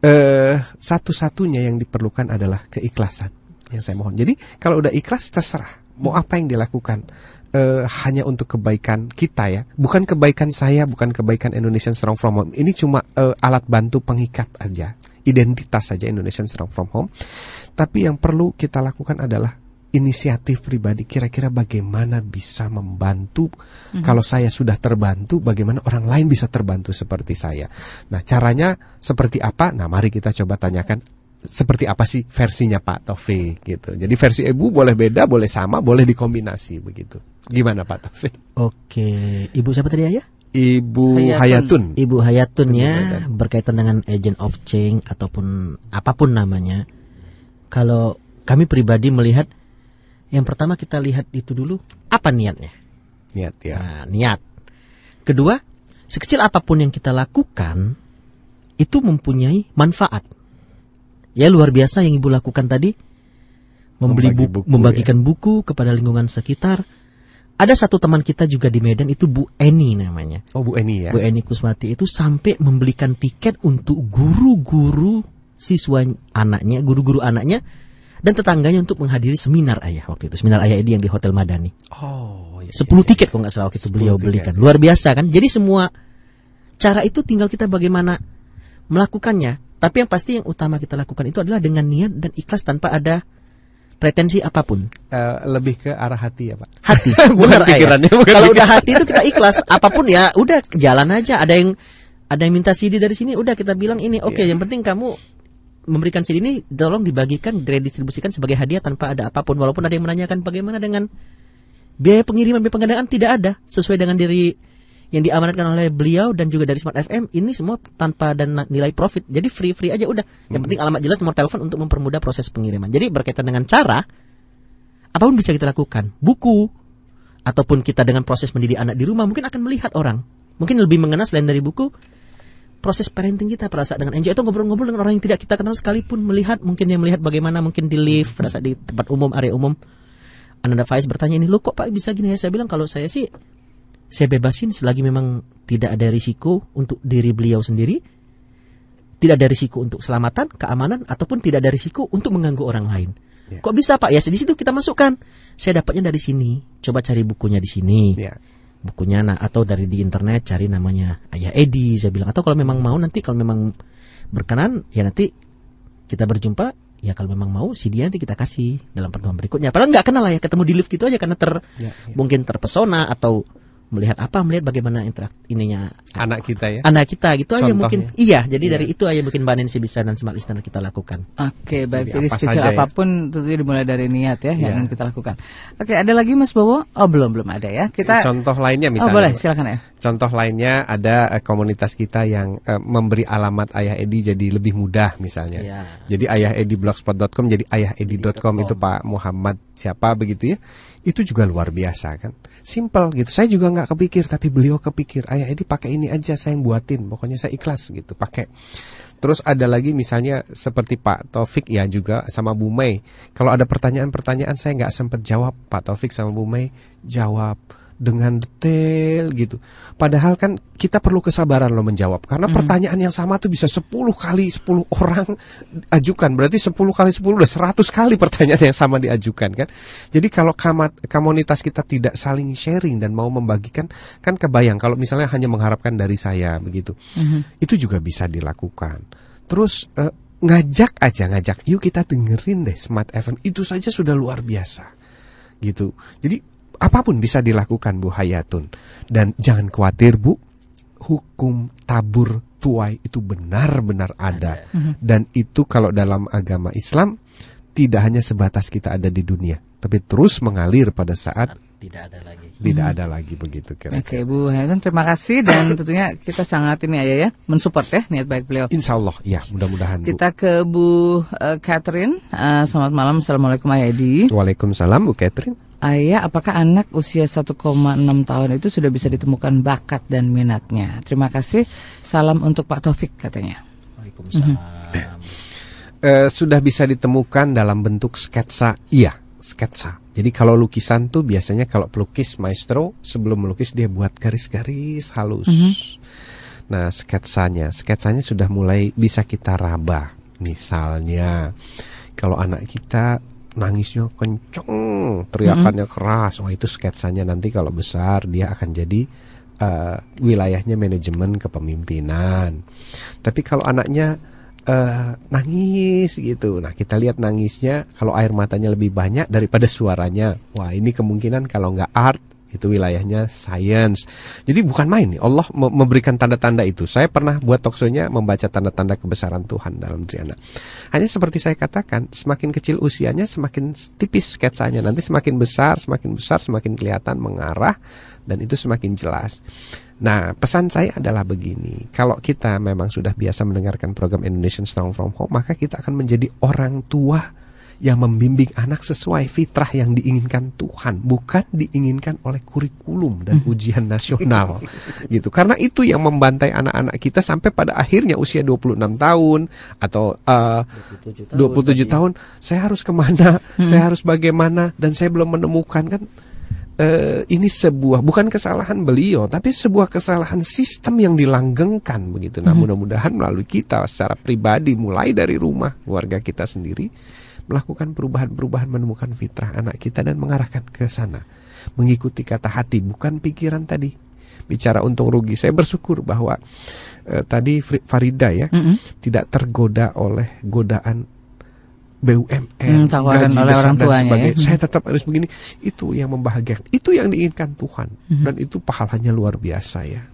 eh satu-satunya yang diperlukan adalah keikhlasan yang saya mohon. Jadi kalau udah ikhlas terserah mau apa yang dilakukan eh, hanya untuk kebaikan kita ya, bukan kebaikan saya, bukan kebaikan Indonesian Strong From Home. Ini cuma eh, alat bantu pengikat aja, identitas saja Indonesian Strong From Home. Tapi yang perlu kita lakukan adalah inisiatif pribadi. Kira-kira bagaimana bisa membantu? Kalau saya sudah terbantu bagaimana orang lain bisa terbantu seperti saya? Nah caranya seperti apa? Nah mari kita coba tanyakan seperti apa sih versinya Pak Taufik gitu. Jadi versi ibu boleh beda boleh sama boleh dikombinasi begitu gimana Pak Taufik Oke, Ibu siapa tadi ya? Ibu Hayatun. Hayatun, Ibu Hayatun ya Hayatun. berkaitan dengan agent of change ataupun apa pun namanya. Kalau kami pribadi melihat yang pertama kita lihat itu dulu apa niatnya. niat ya Nah, niat. Kedua, sekecil apa pun yang kita lakukan itu mempunyai manfaat. Ya luar biasa yang Ibu lakukan tadi membeli Membagi buku, buku, ya. membagikan buku kepada lingkungan sekitar ada satu teman kita juga di Medan itu Bu Eni namanya. Oh Bu Eni ya. Bu Eni Kusmati itu sampai membelikan tiket untuk guru-guru siswa anaknya, guru-guru anaknya dan tetangganya untuk menghadiri seminar ayah waktu itu. Seminar ayah ini yang di Hotel Madani. Oh, iya, 10 tiket kalau nggak salah waktu itu 10 beliau tiket, belikan. iya. Luar biasa kan? Jadi semua cara itu tinggal kita bagaimana melakukannya. Tapi yang pasti yang utama kita lakukan itu adalah dengan niat dan ikhlas tanpa ada pretensi apa pun. Eh, lebih ke arah hati ya Pak. Hati. Bukan pikirannya, bukan Kalau pikiran. udah hati itu kita ikhlas, apa pun ya udah jalan aja. Ada yang ada yang minta CD dari sini, udah kita bilang ini oke. Iya. Yang penting kamu memberikan CD ini tolong dibagikan, redistribusikan sebagai hadiah tanpa ada apa pun. Walaupun ada yang menanyakan bagaimana dengan biaya pengiriman, biaya pengadaan tidak ada sesuai dengan diri yang diamanatkan oleh beliau dan juga dari Smart FM ini semua tanpa ada na- nilai profit. Jadi free free aja udah. Yang penting alamat jelas nomor telepon untuk mempermudah proses pengiriman. Jadi berkaitan dengan cara apa pun bisa kita lakukan. Buku ataupun kita dengan proses mendidik anak di rumah mungkin akan melihat orang. Mungkin lebih mengenal selain dari buku proses parenting kita pada saat dengan enjoy itu ngobrol-ngobrol dengan orang yang tidak kita kenal sekalipun melihat mungkin yang melihat bagaimana mungkin di lift pada saat di tempat umum area umum Ananda Faiz bertanya ini lu kok Pak bisa gini ya saya bilang kalau saya sih saya bebasin selagi memang tidak ada risiko untuk diri beliau sendiri tidak ada risiko untuk keselamatan keamanan ataupun tidak ada risiko untuk mengganggu orang lain. Ya. kok bisa Pak? Ya di situ kita masukkan. Saya dapatnya dari sini. Coba cari bukunya di sini. Ya. bukunya nah atau dari di internet cari namanya Ayah Edi saya bilang. Atau kalau memang mau nanti kalau memang berkenan ya nanti kita berjumpa. Ya kalau memang mau CD nanti kita kasih dalam pertemuan berikutnya. Padahal nggak kenal lah ya ketemu di lift gitu aja karena ter Ya, ya. mungkin terpesona atau melihat apa melihat bagaimana interak ininya Anak kita ya. anak kita gitu aja Contohnya. mungkin iya jadi Iya. dari itu aja mungkin Mbak Nancy bisa dan Smart Listener kita lakukan Oke, baik. Jadi Jadi apa sekecil ya? apa pun tentunya dimulai dari niat ya yang Iya. ingin kita lakukan. Oke, ada lagi Mas Bowo? Oh, belum belum ada ya. Kita Contoh lainnya Oh, misalnya. boleh, Pak. silakan ya. Contoh lainnya ada eh, komunitas kita yang eh, memberi alamat Ayah Edi jadi lebih mudah misalnya. Iya. Jadi Ayah Edi blogspot.com jadi ayahedi.com itu Pak Muhammad siapa begitu ya. Itu juga luar biasa kan. Simple gitu. Saya juga nggak kepikir tapi beliau kepikir Ayah Edi pakai ini aja saya yang buatin. Pokoknya saya ikhlas gitu pakai. Terus ada lagi misalnya seperti Pak Taufik ya juga sama Bu Mei. Kalau ada pertanyaan-pertanyaan saya nggak sempat jawab Pak Taufik sama Bu Mei jawab dengan detail gitu. Padahal kan kita perlu kesabaran loh menjawab karena pertanyaan yang sama tuh bisa 10 kali 10 orang ajukan. Berarti 10 kali 10 udah 100 kali pertanyaan yang sama diajukan kan. Jadi kalau kamat, komunitas kita tidak saling sharing dan mau membagikan kan kebayang kalau misalnya hanya mengharapkan dari saya begitu. Itu juga bisa dilakukan. Terus eh, ngajak aja ngajak yuk kita dengerin deh Smart FM itu saja sudah luar biasa gitu. Jadi apa pun bisa dilakukan Bu Hayatun dan jangan khawatir Bu, hukum tabur tuai itu benar-benar ada. Dan itu kalau dalam agama Islam tidak hanya sebatas kita ada di dunia, tapi terus mengalir pada saat tidak ada lagi tidak ada lagi begitu kira-kira. Oke, Bu Hayatun terima kasih dan tentunya kita sangat ini ya ya mensupport ya niat baik beliau. Insya Allah ya mudah-mudahan Bu. Kita ke Bu eh, Catherine. Eh, selamat malam. Assalamualaikum Ayah Edi. Waalaikumsalam Bu Catherine. Ayah, apakah anak usia 1,6 tahun itu sudah bisa ditemukan bakat dan minatnya? Terima kasih. Salam untuk Pak Taufik katanya. Waalaikumsalam Eh, sudah bisa ditemukan dalam bentuk sketsa. Iya, sketsa. Jadi kalau lukisan tuh biasanya kalau pelukis maestro sebelum melukis dia buat garis-garis halus. Nah, sketsanya, sketsanya sudah mulai bisa kita raba. Misalnya kalau anak kita nangisnya kenceng, teriakannya keras, oh itu sketsanya nanti kalau besar dia akan jadi eh, wilayahnya manajemen kepemimpinan. Tapi kalau anaknya eh, nangis gitu. Nah, kita lihat nangisnya kalau air matanya lebih banyak daripada suaranya. Wah, ini kemungkinan kalau nggak art itu wilayahnya science. Jadi bukan main nih. Allah me- memberikan tanda-tanda itu. Saya pernah buat talkshow-nya membaca tanda-tanda kebesaran Tuhan dalam diri. Hanya seperti saya katakan, semakin kecil usianya semakin tipis sketsanya. Nanti semakin besar, semakin besar, semakin kelihatan mengarah dan itu semakin jelas. Nah, pesan saya adalah begini. Kalau kita memang sudah biasa mendengarkan program Indonesian Strong From Home, maka kita akan menjadi orang tua yang membimbing anak sesuai fitrah yang diinginkan Tuhan, bukan diinginkan oleh kurikulum dan ujian nasional. gitu. Karena itu yang membantai anak-anak kita sampai pada akhirnya usia 26 tahun atau eh, 27 tahun, saya harus ke mana, saya harus bagaimana dan saya belum menemukan kan eh, ini sebuah bukan kesalahan beliau, tapi sebuah kesalahan sistem yang dilanggengkan begitu. Nah, mudah-mudahan melalui kita secara pribadi, mulai dari rumah, keluarga kita sendiri, melakukan perubahan-perubahan, menemukan fitrah anak kita dan mengarahkan ke sana, mengikuti kata hati, bukan pikiran tadi. Bicara untung rugi, saya bersyukur bahwa eh, tadi Farida ya Mm-mm. tidak tergoda oleh godaan BUMN, Hmm, tawaran gaji oleh besar orang dan tuanya ya. sebagainya. Hmm. Saya tetap harus begini. Itu yang membahagiakan. Itu yang diinginkan Tuhan. Mhm. Dan itu pahalanya luar biasa ya.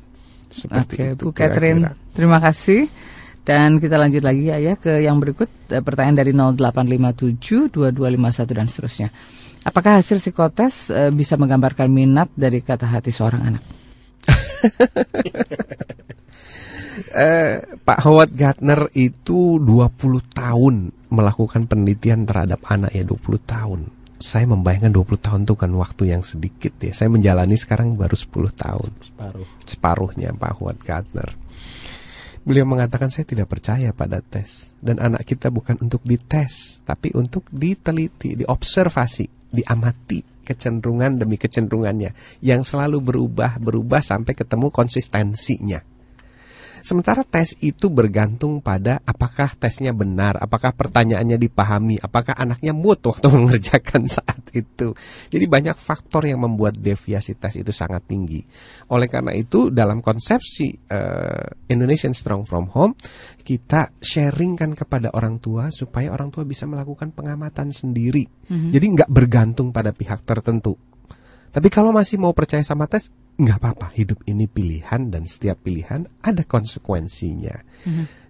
Seperti Oke, itu Bu Catherine, terima kasih. Dan kita lanjut lagi ya, ya ke yang berikut eh, pertanyaan dari 0857 2251 dan seterusnya. Apakah hasil psikotes eh, bisa menggambarkan minat dari kata hati seorang anak? Eh, Pak Howard Gardner itu 20 tahun melakukan penelitian terhadap anak ya 20 tahun. Saya membayangkan 20 tahun itu kan waktu yang sedikit ya. Saya menjalani sekarang baru 10 tahun. Separuh. Separuhnya Pak Howard Gardner. Beliau mengatakan saya tidak percaya pada tes dan anak kita bukan untuk dites tapi untuk diteliti, diobservasi, diamati kecenderungan demi kecenderungannya yang selalu berubah berubah sampai ketemu konsistensinya. Sementara tes itu bergantung pada apakah tesnya benar, apakah pertanyaannya dipahami, apakah anaknya mood waktu mengerjakan saat itu. Jadi banyak faktor yang membuat deviasi tes itu sangat tinggi. Oleh karena itu dalam konsepsi eh, Indonesian Strong From Home kita sharingkan kepada orang tua supaya orang tua bisa melakukan pengamatan sendiri. Jadi nggak bergantung pada pihak tertentu. Tapi kalau masih mau percaya sama tes, nggak apa-apa. Hidup ini pilihan dan setiap pilihan ada konsekuensinya.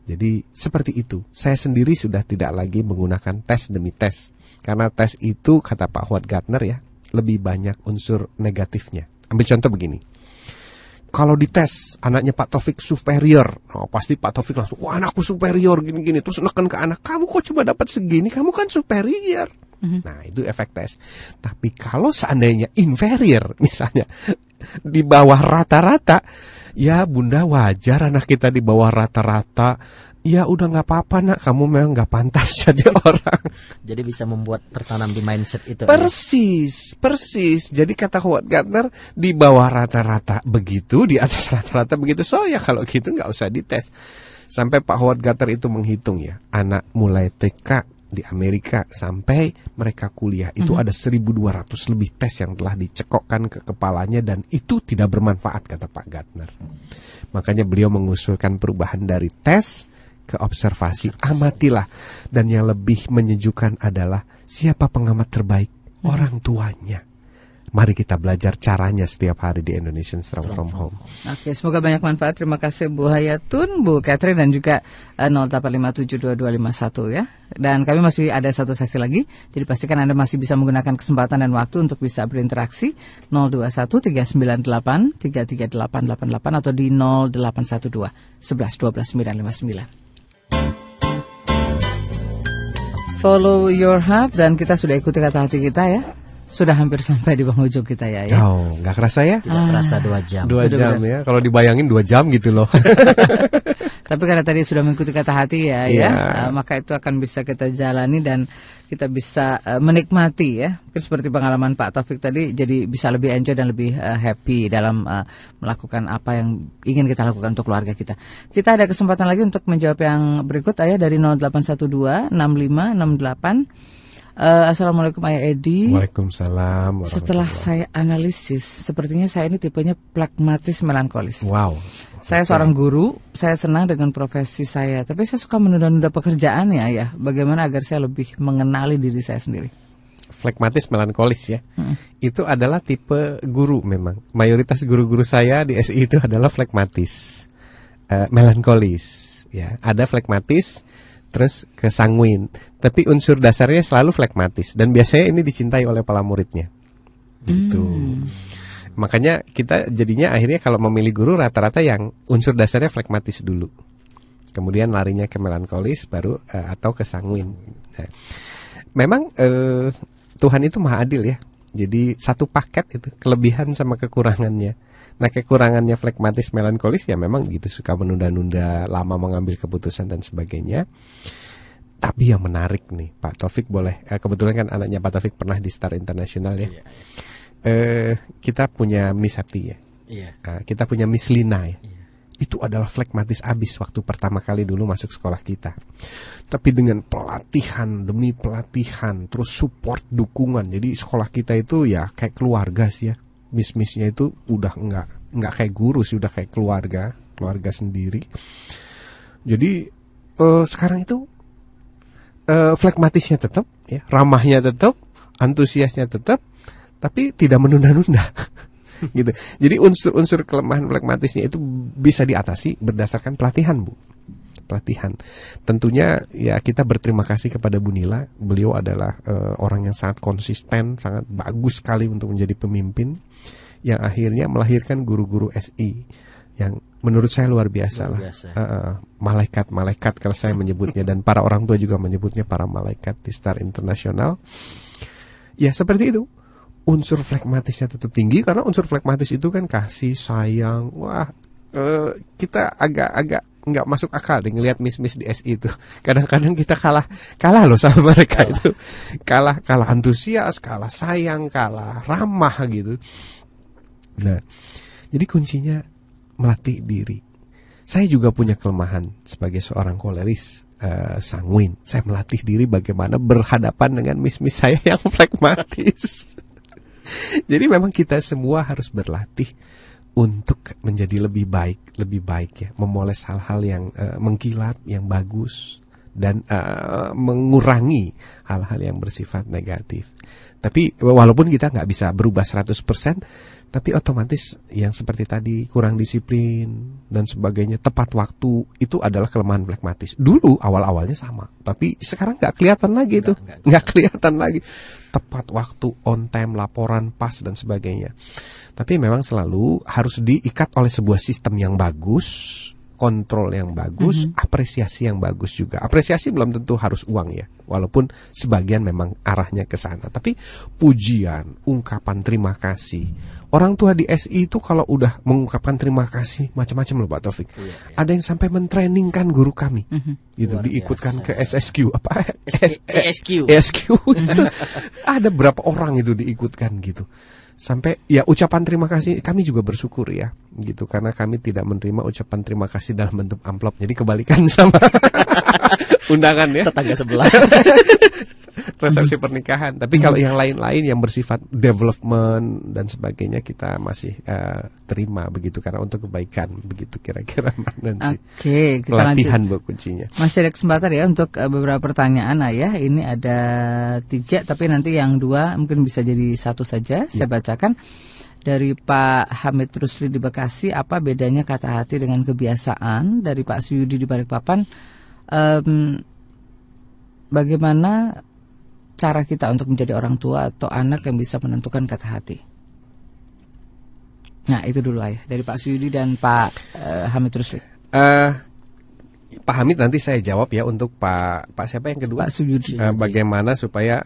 Jadi seperti itu. Saya sendiri sudah tidak lagi menggunakan tes demi tes. Karena tes itu kata Pak Howard Gardner ya, lebih banyak unsur negatifnya. Ambil contoh begini. Kalau dites anaknya Pak Taufik superior, oh, pasti Pak Taufik langsung, wah anakku superior gini-gini. Terus neken ke anak, kamu kok coba dapat segini, kamu kan superior. Nah itu efek tes. Tapi kalau seandainya inferior misalnya di bawah rata-rata, ya bunda wajar anak kita di bawah rata-rata. Ya udah nggak apa-apa nak, kamu memang nggak pantas jadi orang. Jadi bisa membuat tertanam di mindset itu. ya. Persis, persis. Jadi kata Howard Gardner di bawah rata-rata begitu, di atas rata-rata begitu. So ya kalau gitu nggak usah dites. Sampai Pak Howard Gardner itu menghitung ya, anak mulai TK di Amerika sampai mereka kuliah itu ada 1200 lebih tes yang telah dicekokkan ke kepalanya dan itu tidak bermanfaat kata Pak Gardner. Makanya beliau mengusulkan perubahan dari tes ke observasi. Amatilah dan yang lebih menyejukkan adalah siapa pengamat terbaik orang tuanya. Mari kita belajar caranya setiap hari di Indonesian Strong From Home. Oke, semoga banyak manfaat. Terima kasih Bu Hayatun, Bu Catherine dan juga eh, 08572251 ya. Dan kami masih ada satu sesi lagi. Jadi pastikan Anda masih bisa menggunakan kesempatan dan waktu untuk bisa berinteraksi 021 398 33888 atau di 0812 11 12 959. Follow your heart dan kita sudah ikuti kata hati kita ya. Sudah hampir sampai di penghujung kita ya. ya. Oh, nggak kerasa ya? Tidak terasa dua jam. Dua jam ya. Kalau dibayangin dua jam gitu loh. Tapi karena tadi sudah mengikuti kata hati ya, Iya. ya, eh, maka itu akan bisa kita jalani dan kita bisa eh, menikmati ya. Mungkin seperti pengalaman Pak Taufik tadi, jadi bisa lebih enjoy dan lebih happy dalam melakukan apa yang ingin kita lakukan untuk keluarga kita. Kita ada kesempatan lagi untuk menjawab yang berikut ayah dari 0812 6568. Eh, Assalamualaikum Ayah Edi. Waalaikumsalam. Setelah saya analisis, sepertinya saya ini tipenya pragmatis melankolis. Wow. Saya seorang guru, saya senang dengan profesi saya, tapi saya suka menunda-nunda pekerjaan ya, ya. Bagaimana agar saya lebih mengenali diri saya sendiri? Flekmatis melankolis ya. Mm. Itu adalah tipe guru memang. Mayoritas guru-guru saya di SI itu adalah flekmatis. Eh, melankolis ya. Ada flekmatis terus ke sanguin. Tapi unsur dasarnya selalu flekmatis dan biasanya ini dicintai oleh para muridnya. Gitu. Makanya kita jadinya akhirnya kalau memilih guru rata-rata yang unsur dasarnya flekmatis dulu. Kemudian larinya ke melankolis baru eh, atau ke sanguin. Nah, memang eh, Tuhan itu maha adil ya. Jadi satu paket itu kelebihan sama kekurangannya. Nah kekurangannya flekmatis melankolis ya memang gitu suka menunda-nunda lama mengambil keputusan dan sebagainya. Tapi yang menarik nih Pak Taufik boleh eh, kebetulan kan anaknya Pak Taufik pernah di Star International ya. eh, kita punya Miss Septi ya. Iya. Nah, kita punya Miss Lina ya. Itu adalah flekmatis abis waktu pertama kali dulu masuk sekolah kita. Tapi dengan pelatihan demi pelatihan, terus support dukungan. Jadi sekolah kita itu ya kayak keluarga sih ya. Miss-missnya itu udah nggak nggak kayak guru sih, udah kayak keluarga, keluarga sendiri. Jadi eh, sekarang itu eh, flekmatisnya tetap, ya, ramahnya tetap, antusiasnya tetap, tapi tidak menunda-nunda. gitu. Jadi unsur-unsur kelemahan flekmatisnya itu bisa diatasi berdasarkan pelatihan, Bu. Pelatihan. Tentunya ya kita berterima kasih kepada Bu Nila. Beliau adalah eh, orang yang sangat konsisten, sangat bagus sekali untuk menjadi pemimpin yang akhirnya melahirkan guru-guru SI yang menurut saya luar biasa Luar lah. biasa. Eh, eh, malaikat-malaikat kalau saya menyebutnya dan para orang tua juga menyebutnya para malaikat di Star Internasional. Ya seperti itu. Unsur flekmatisnya tetap tinggi karena unsur flekmatis itu kan kasih sayang. Wah, eh, kita agak-agak nggak masuk akal deh ngelihat miss-miss di SI itu. Kadang-kadang kita kalah kalah loh sama mereka itu. Kalah kalah antusias, kalah sayang, kalah ramah gitu. Nah, jadi kuncinya melatih diri. Saya juga punya kelemahan sebagai seorang koleris eh, sanguin. Saya melatih diri bagaimana berhadapan dengan miss-miss saya yang flekmatis. Jadi memang kita semua harus berlatih untuk menjadi lebih baik, lebih baik ya, memoles hal-hal yang eh, mengkilat, yang bagus dan eh, mengurangi hal-hal yang bersifat negatif. Tapi walaupun kita nggak bisa berubah 100%, tapi otomatis yang seperti tadi kurang disiplin dan sebagainya, tepat waktu itu adalah kelemahan flekmatis. Dulu awal-awalnya sama, tapi sekarang nggak kelihatan lagi itu, nggak kelihatan lagi. Tepat waktu, on time, laporan pas dan sebagainya. Tapi memang selalu harus diikat oleh sebuah sistem yang bagus, kontrol yang bagus, apresiasi yang bagus juga. Apresiasi belum tentu harus uang ya, walaupun sebagian memang arahnya ke sana. Tapi pujian, ungkapan terima kasih. Orang tua di SI itu kalau udah mengungkapkan terima kasih macam-macam loh Pak Taufik. Ada yang sampai mentrainingkan guru kami. Gitu Luar diikutkan biasa. ke SSQ apa? S- ESQ. ESQ itu ada berapa orang itu diikutkan gitu sampai ya ucapan terima kasih kami juga bersyukur ya gitu. Karena kami tidak menerima ucapan terima kasih dalam bentuk amplop. Jadi kebalikan sama undangan ya. Tetangga sebelah. resepsi pernikahan tapi kalau yang lain-lain yang bersifat development dan sebagainya kita masih eh, terima begitu karena untuk kebaikan begitu kira-kira Nancy Oke, kita pelatihan lanjut. bu kuncinya Masih ada kesempatan ya untuk eh, beberapa pertanyaan ayah. Ini ada tiga, tapi nanti yang dua mungkin bisa jadi satu saja. Saya bacakan dari Pak Hamid Rusli di Bekasi. Apa bedanya kata hati dengan kebiasaan? Dari Pak Suyudi di Balikpapan. Em, bagaimana cara kita untuk menjadi orang tua atau anak yang bisa menentukan kata hati? Nah itu dulu ayah dari Pak Suyudi dan Pak eh, Hamid Rusli. Eh, Pak Hamid nanti saya jawab ya untuk Pak Pak siapa yang kedua Pak Suyudi. Eh, bagaimana supaya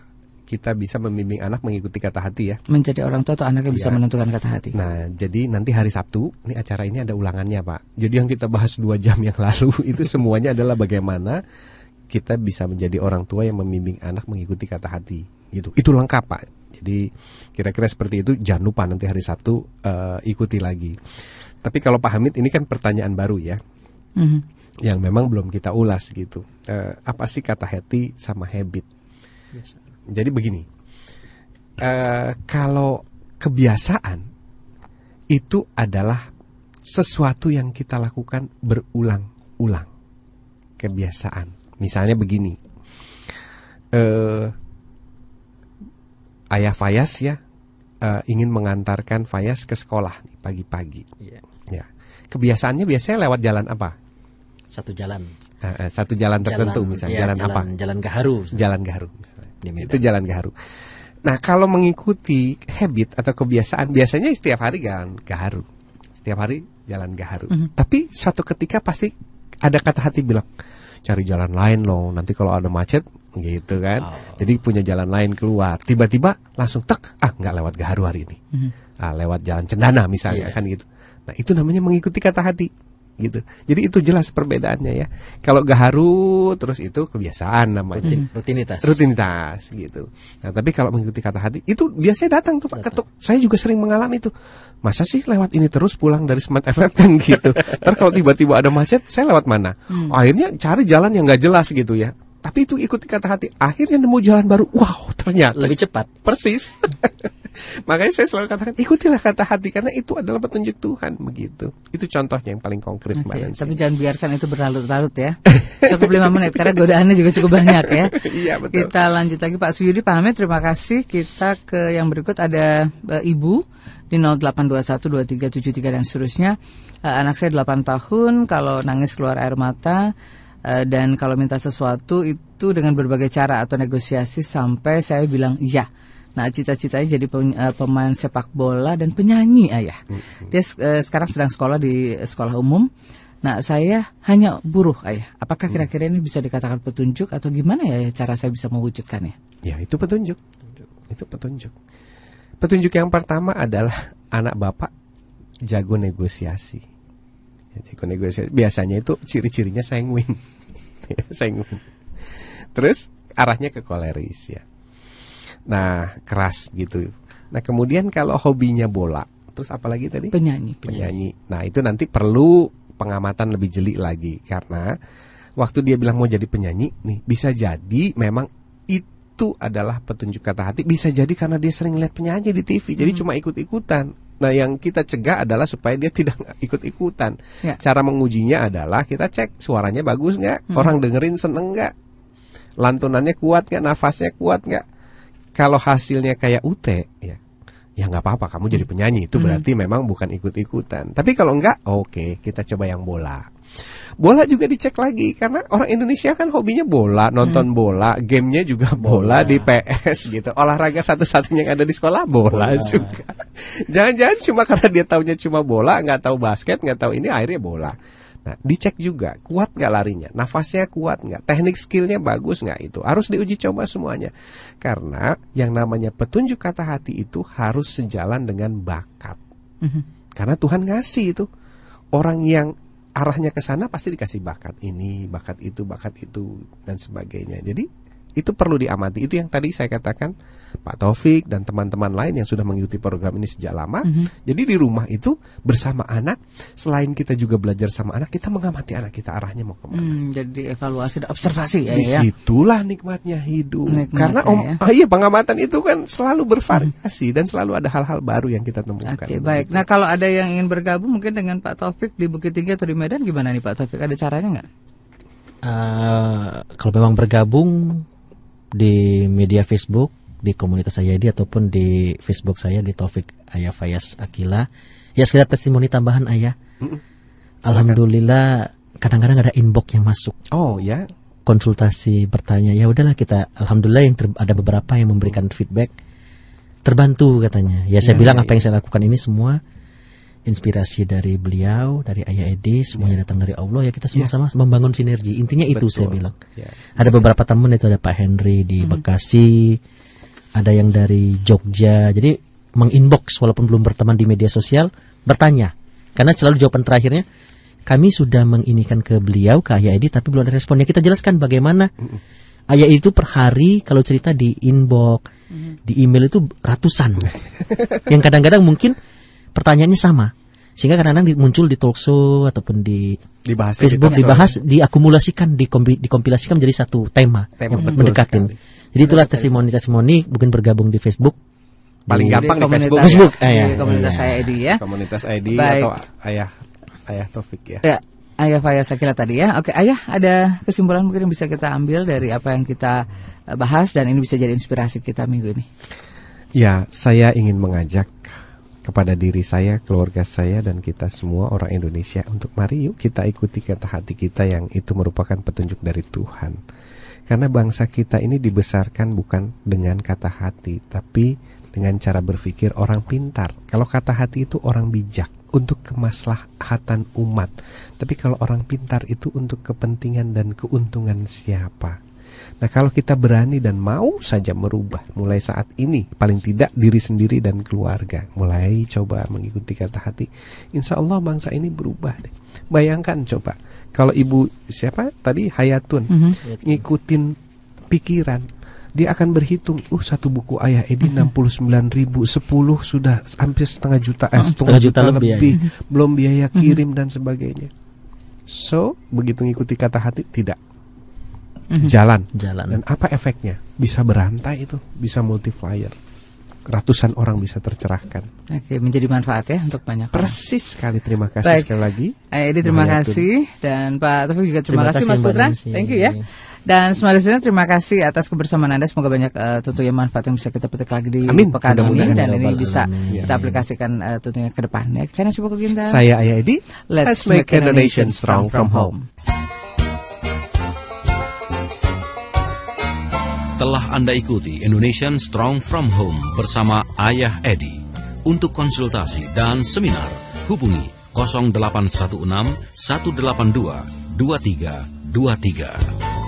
kita bisa membimbing anak mengikuti kata hati ya. menjadi orang tua atau anak yang bisa Iya. menentukan kata hati. Nah, jadi nanti hari Sabtu, ini acara ini ada ulangannya, Pak. Jadi yang kita bahas dua jam yang lalu itu semuanya adalah bagaimana kita bisa menjadi orang tua yang membimbing anak mengikuti kata hati. Gitu. Itu lengkap, Pak. Jadi kira-kira seperti itu. Jangan lupa nanti hari Sabtu eh, ikuti lagi. Tapi kalau Pak Hamid ini kan pertanyaan baru ya, Mhm. yang memang belum kita ulas gitu. Eh, apa sih kata hati sama habit? Jadi begini, eh, kalau kebiasaan itu adalah sesuatu yang kita lakukan berulang-ulang. Kebiasaan, misalnya begini, eh, ayah Fayas ya eh, ingin mengantarkan Fayas ke sekolah pagi-pagi. Iya. Ya, kebiasaannya biasanya lewat jalan apa? Satu jalan. Eh, eh, satu jalan tertentu, misalnya iya, jalan, apa? Jalan Gaharu. Jalan Gaharu. Medan. Itu jalan Gaharu. Nah, kalau mengikuti habit atau kebiasaan biasanya setiap hari jalan Gaharu. Setiap hari jalan Gaharu. Tapi suatu ketika pasti ada kata hati bilang cari jalan lain loh. Nanti kalau ada macet gitu kan. Jadi punya jalan lain keluar. Tiba-tiba langsung tek, ah nggak lewat Gaharu hari ini. Ah, lewat jalan Cendana misalnya Iya. kan gitu. Nah, itu namanya mengikuti kata hati. Gitu. Jadi itu jelas perbedaannya ya. Kalau gaharu terus itu kebiasaan namanya. Rutin, rutinitas. Rutinitas gitu. Nah, tapi kalau mengikuti kata hati itu biasanya datang tuh Pak ketuk. Saya juga sering mengalami itu. Masa sih lewat ini terus pulang dari Smart FM kan gitu. Ntar kalau tiba-tiba ada macet, saya lewat mana? Hmm. Akhirnya cari jalan yang nggak jelas gitu ya. Tapi itu ikuti kata hati. Akhirnya nemu jalan baru. Wow, ternyata Lebih cepat. persis. Makanya saya selalu katakan ikutilah kata hati karena itu adalah petunjuk Tuhan begitu. Itu contohnya yang paling konkret Mbak Oke, Nancy. tapi jangan biarkan itu berlarut-larut ya. Cukup lima menit karena godaannya juga cukup banyak ya. Iya betul. Kita lanjut lagi Pak Suyudi pamit terima kasih. Kita ke yang berikut ada eh, Ibu di 08212373 dan seterusnya. Eh, anak saya 8 tahun kalau nangis keluar air mata eh, dan kalau minta sesuatu itu dengan berbagai cara atau negosiasi sampai saya bilang iya. Nah, cita-citanya jadi pem- eh, pemain sepak bola dan penyanyi ayah. Dia eh, sekarang sedang sekolah di sekolah umum. Nah, saya hanya buruh ayah. Apakah kira-kira ini bisa dikatakan petunjuk atau gimana ya cara saya bisa mewujudkannya? Ya itu petunjuk. Itu petunjuk. Petunjuk yang pertama adalah anak bapak jago negosiasi. Ya, jago negosiasi. Biasanya itu ciri-cirinya sanguin. sanguin. Terus arahnya ke koleris ya. Nah keras gitu. Nah kemudian kalau hobinya bola, terus apalagi tadi? Penyanyi. penyanyi. Nah, itu nanti perlu pengamatan lebih jeli lagi karena waktu dia bilang mau jadi penyanyi nih, bisa jadi memang itu adalah petunjuk kata hati, bisa jadi karena dia sering lihat penyanyi di TV, jadi cuma ikut-ikutan. Nah, yang kita cegah adalah supaya dia tidak ikut-ikutan. Ya. Cara mengujinya adalah kita cek suaranya bagus nggak, orang dengerin seneng nggak, lantunannya kuat nggak, nafasnya kuat nggak. Kalau hasilnya kayak UT, ya ya nggak apa-apa kamu jadi penyanyi. Itu berarti memang bukan ikut-ikutan. Tapi kalau enggak oke kita coba yang bola. Bola juga dicek lagi karena orang Indonesia kan hobinya bola nonton bola gamenya juga bola, di PS gitu. Olahraga satu-satunya yang ada di sekolah bola, juga. Jangan-jangan cuma karena dia taunya cuma bola nggak tahu basket nggak tahu ini akhirnya bola Nah, dicek juga kuat nggak larinya, nafasnya kuat nggak, teknik skillnya bagus nggak itu harus diuji coba semuanya. Karena yang namanya petunjuk kata hati itu harus sejalan dengan bakat. Karena Tuhan ngasih itu orang yang arahnya ke sana pasti dikasih bakat ini, bakat itu, bakat itu dan sebagainya. Jadi itu perlu diamati. Itu yang tadi saya katakan Pak Taufik dan teman-teman lain yang sudah mengikuti program ini sejak lama. Jadi di rumah itu bersama anak, selain kita juga belajar sama anak, kita mengamati anak kita arahnya mau ke mana. Hmm, jadi evaluasi dan observasi ya. ya. Di situlah nikmatnya hidup. Nikmatnya, Karena om, ya. ah, iya pengamatan itu kan selalu bervariasi dan selalu ada hal-hal baru yang kita temukan. Oke, baik. Nah, kalau ada yang ingin bergabung mungkin dengan Pak Taufik di Bukit Tinggi atau di Medan gimana nih Pak Taufik? Ada caranya nggak? Eh, kalau memang bergabung di media Facebook di komunitas saya di ataupun di Facebook saya di Taufik Ayah Fayas Akila. Ya sekedar testimoni tambahan ayah. Alhamdulillah kadang-kadang ada inbox yang masuk. Oh ya, konsultasi bertanya ya udahlah kita. Alhamdulillah yang ter- ada beberapa yang memberikan feedback. Terbantu katanya. Ya saya Ya, bilang ya, apa yang saya lakukan ini semua inspirasi dari beliau dari Ayah Edi semuanya datang dari Allah. Ya kita sama-sama membangun sinergi. Intinya itu saya Betul. bilang. Ya. ada beberapa teman itu ada Pak Henry di Bekasi, ada yang dari Jogja. Jadi menginbox walaupun belum berteman di media sosial bertanya. Karena selalu jawaban terakhirnya kami sudah menginikan ke beliau ke Ayah Edi tapi belum ada responnya. Kita jelaskan bagaimana Ayah Edi itu per hari kalau cerita di inbox, di email itu ratusan. yang kadang-kadang mungkin pertanyaannya sama. Sehingga kadang-kadang muncul di talkshow ataupun di Dibahas Facebook di talkshow, dibahas, diakumulasikan, dikompi- dikompilasikan menjadi satu tema, Tema, yang mendekatin. sekali. Jadi itulah testimoni-testimoni mungkin bergabung di Facebook. Paling gampang di komunitas- Facebook. Facebook, di eh, ya. komunitas Iya. saya Edi ya. Komunitas ID Baik. atau ayah ayah Taufik ya. Ya, Ayah Fayas Akila tadi ya. Oke, Ayah ada kesimpulan mungkin yang bisa kita ambil dari apa yang kita eh, bahas dan ini bisa jadi inspirasi kita minggu ini. Ya, saya ingin mengajak kepada diri saya, keluarga saya dan kita semua orang Indonesia untuk mari yuk kita ikuti kata hati kita yang itu merupakan petunjuk dari Tuhan. Karena bangsa kita ini dibesarkan bukan dengan kata hati, tapi dengan cara berpikir orang pintar. Kalau kata hati itu orang bijak untuk kemaslahatan umat. Tapi kalau orang pintar itu untuk kepentingan dan keuntungan siapa? Nah, kalau kita berani dan mau saja merubah mulai saat ini, paling tidak diri sendiri dan keluarga, mulai coba mengikuti kata hati, insya Allah bangsa ini berubah deh. Bayangkan coba, kalau ibu siapa tadi Hayatun Mhm. ngikutin pikiran, dia akan berhitung, uh satu buku ayah Edi enam puluh sembilan ribu, sepuluh sudah hampir setengah juta, eh, setengah Setengah juta, juta lebih, lebih, ya. belum biaya kirim dan sebagainya. So begitu ngikuti kata hati tidak Mhm. jalan. Jalan. Dan apa efeknya? Bisa berantai itu, bisa multiplier. Ratusan orang bisa tercerahkan. Oke, menjadi manfaat ya untuk banyak orang. Persis sekali. Terima kasih Baik. sekali lagi. Eh, Edi terima kasih dan Pak Taufik juga terima, Terima kasih kasih, Mas Putra. Nancy. Thank you ya. Dan semua listener terima kasih atas kebersamaan Anda. Semoga banyak eh, tentunya manfaat yang bisa kita petik lagi di Amin. pekan ini Mudah-mudahan. dan ini Rabbal bisa alamin. kita aplikasikan eh, tentunya ke depan. Ya, Channel Coba Kuginta. Saya Ayah Edi. Let's make a nation strong from home. Telah Anda ikuti Indonesian Strong From Home bersama Ayah Edi. Untuk konsultasi dan seminar, hubungi 0816 182 2323.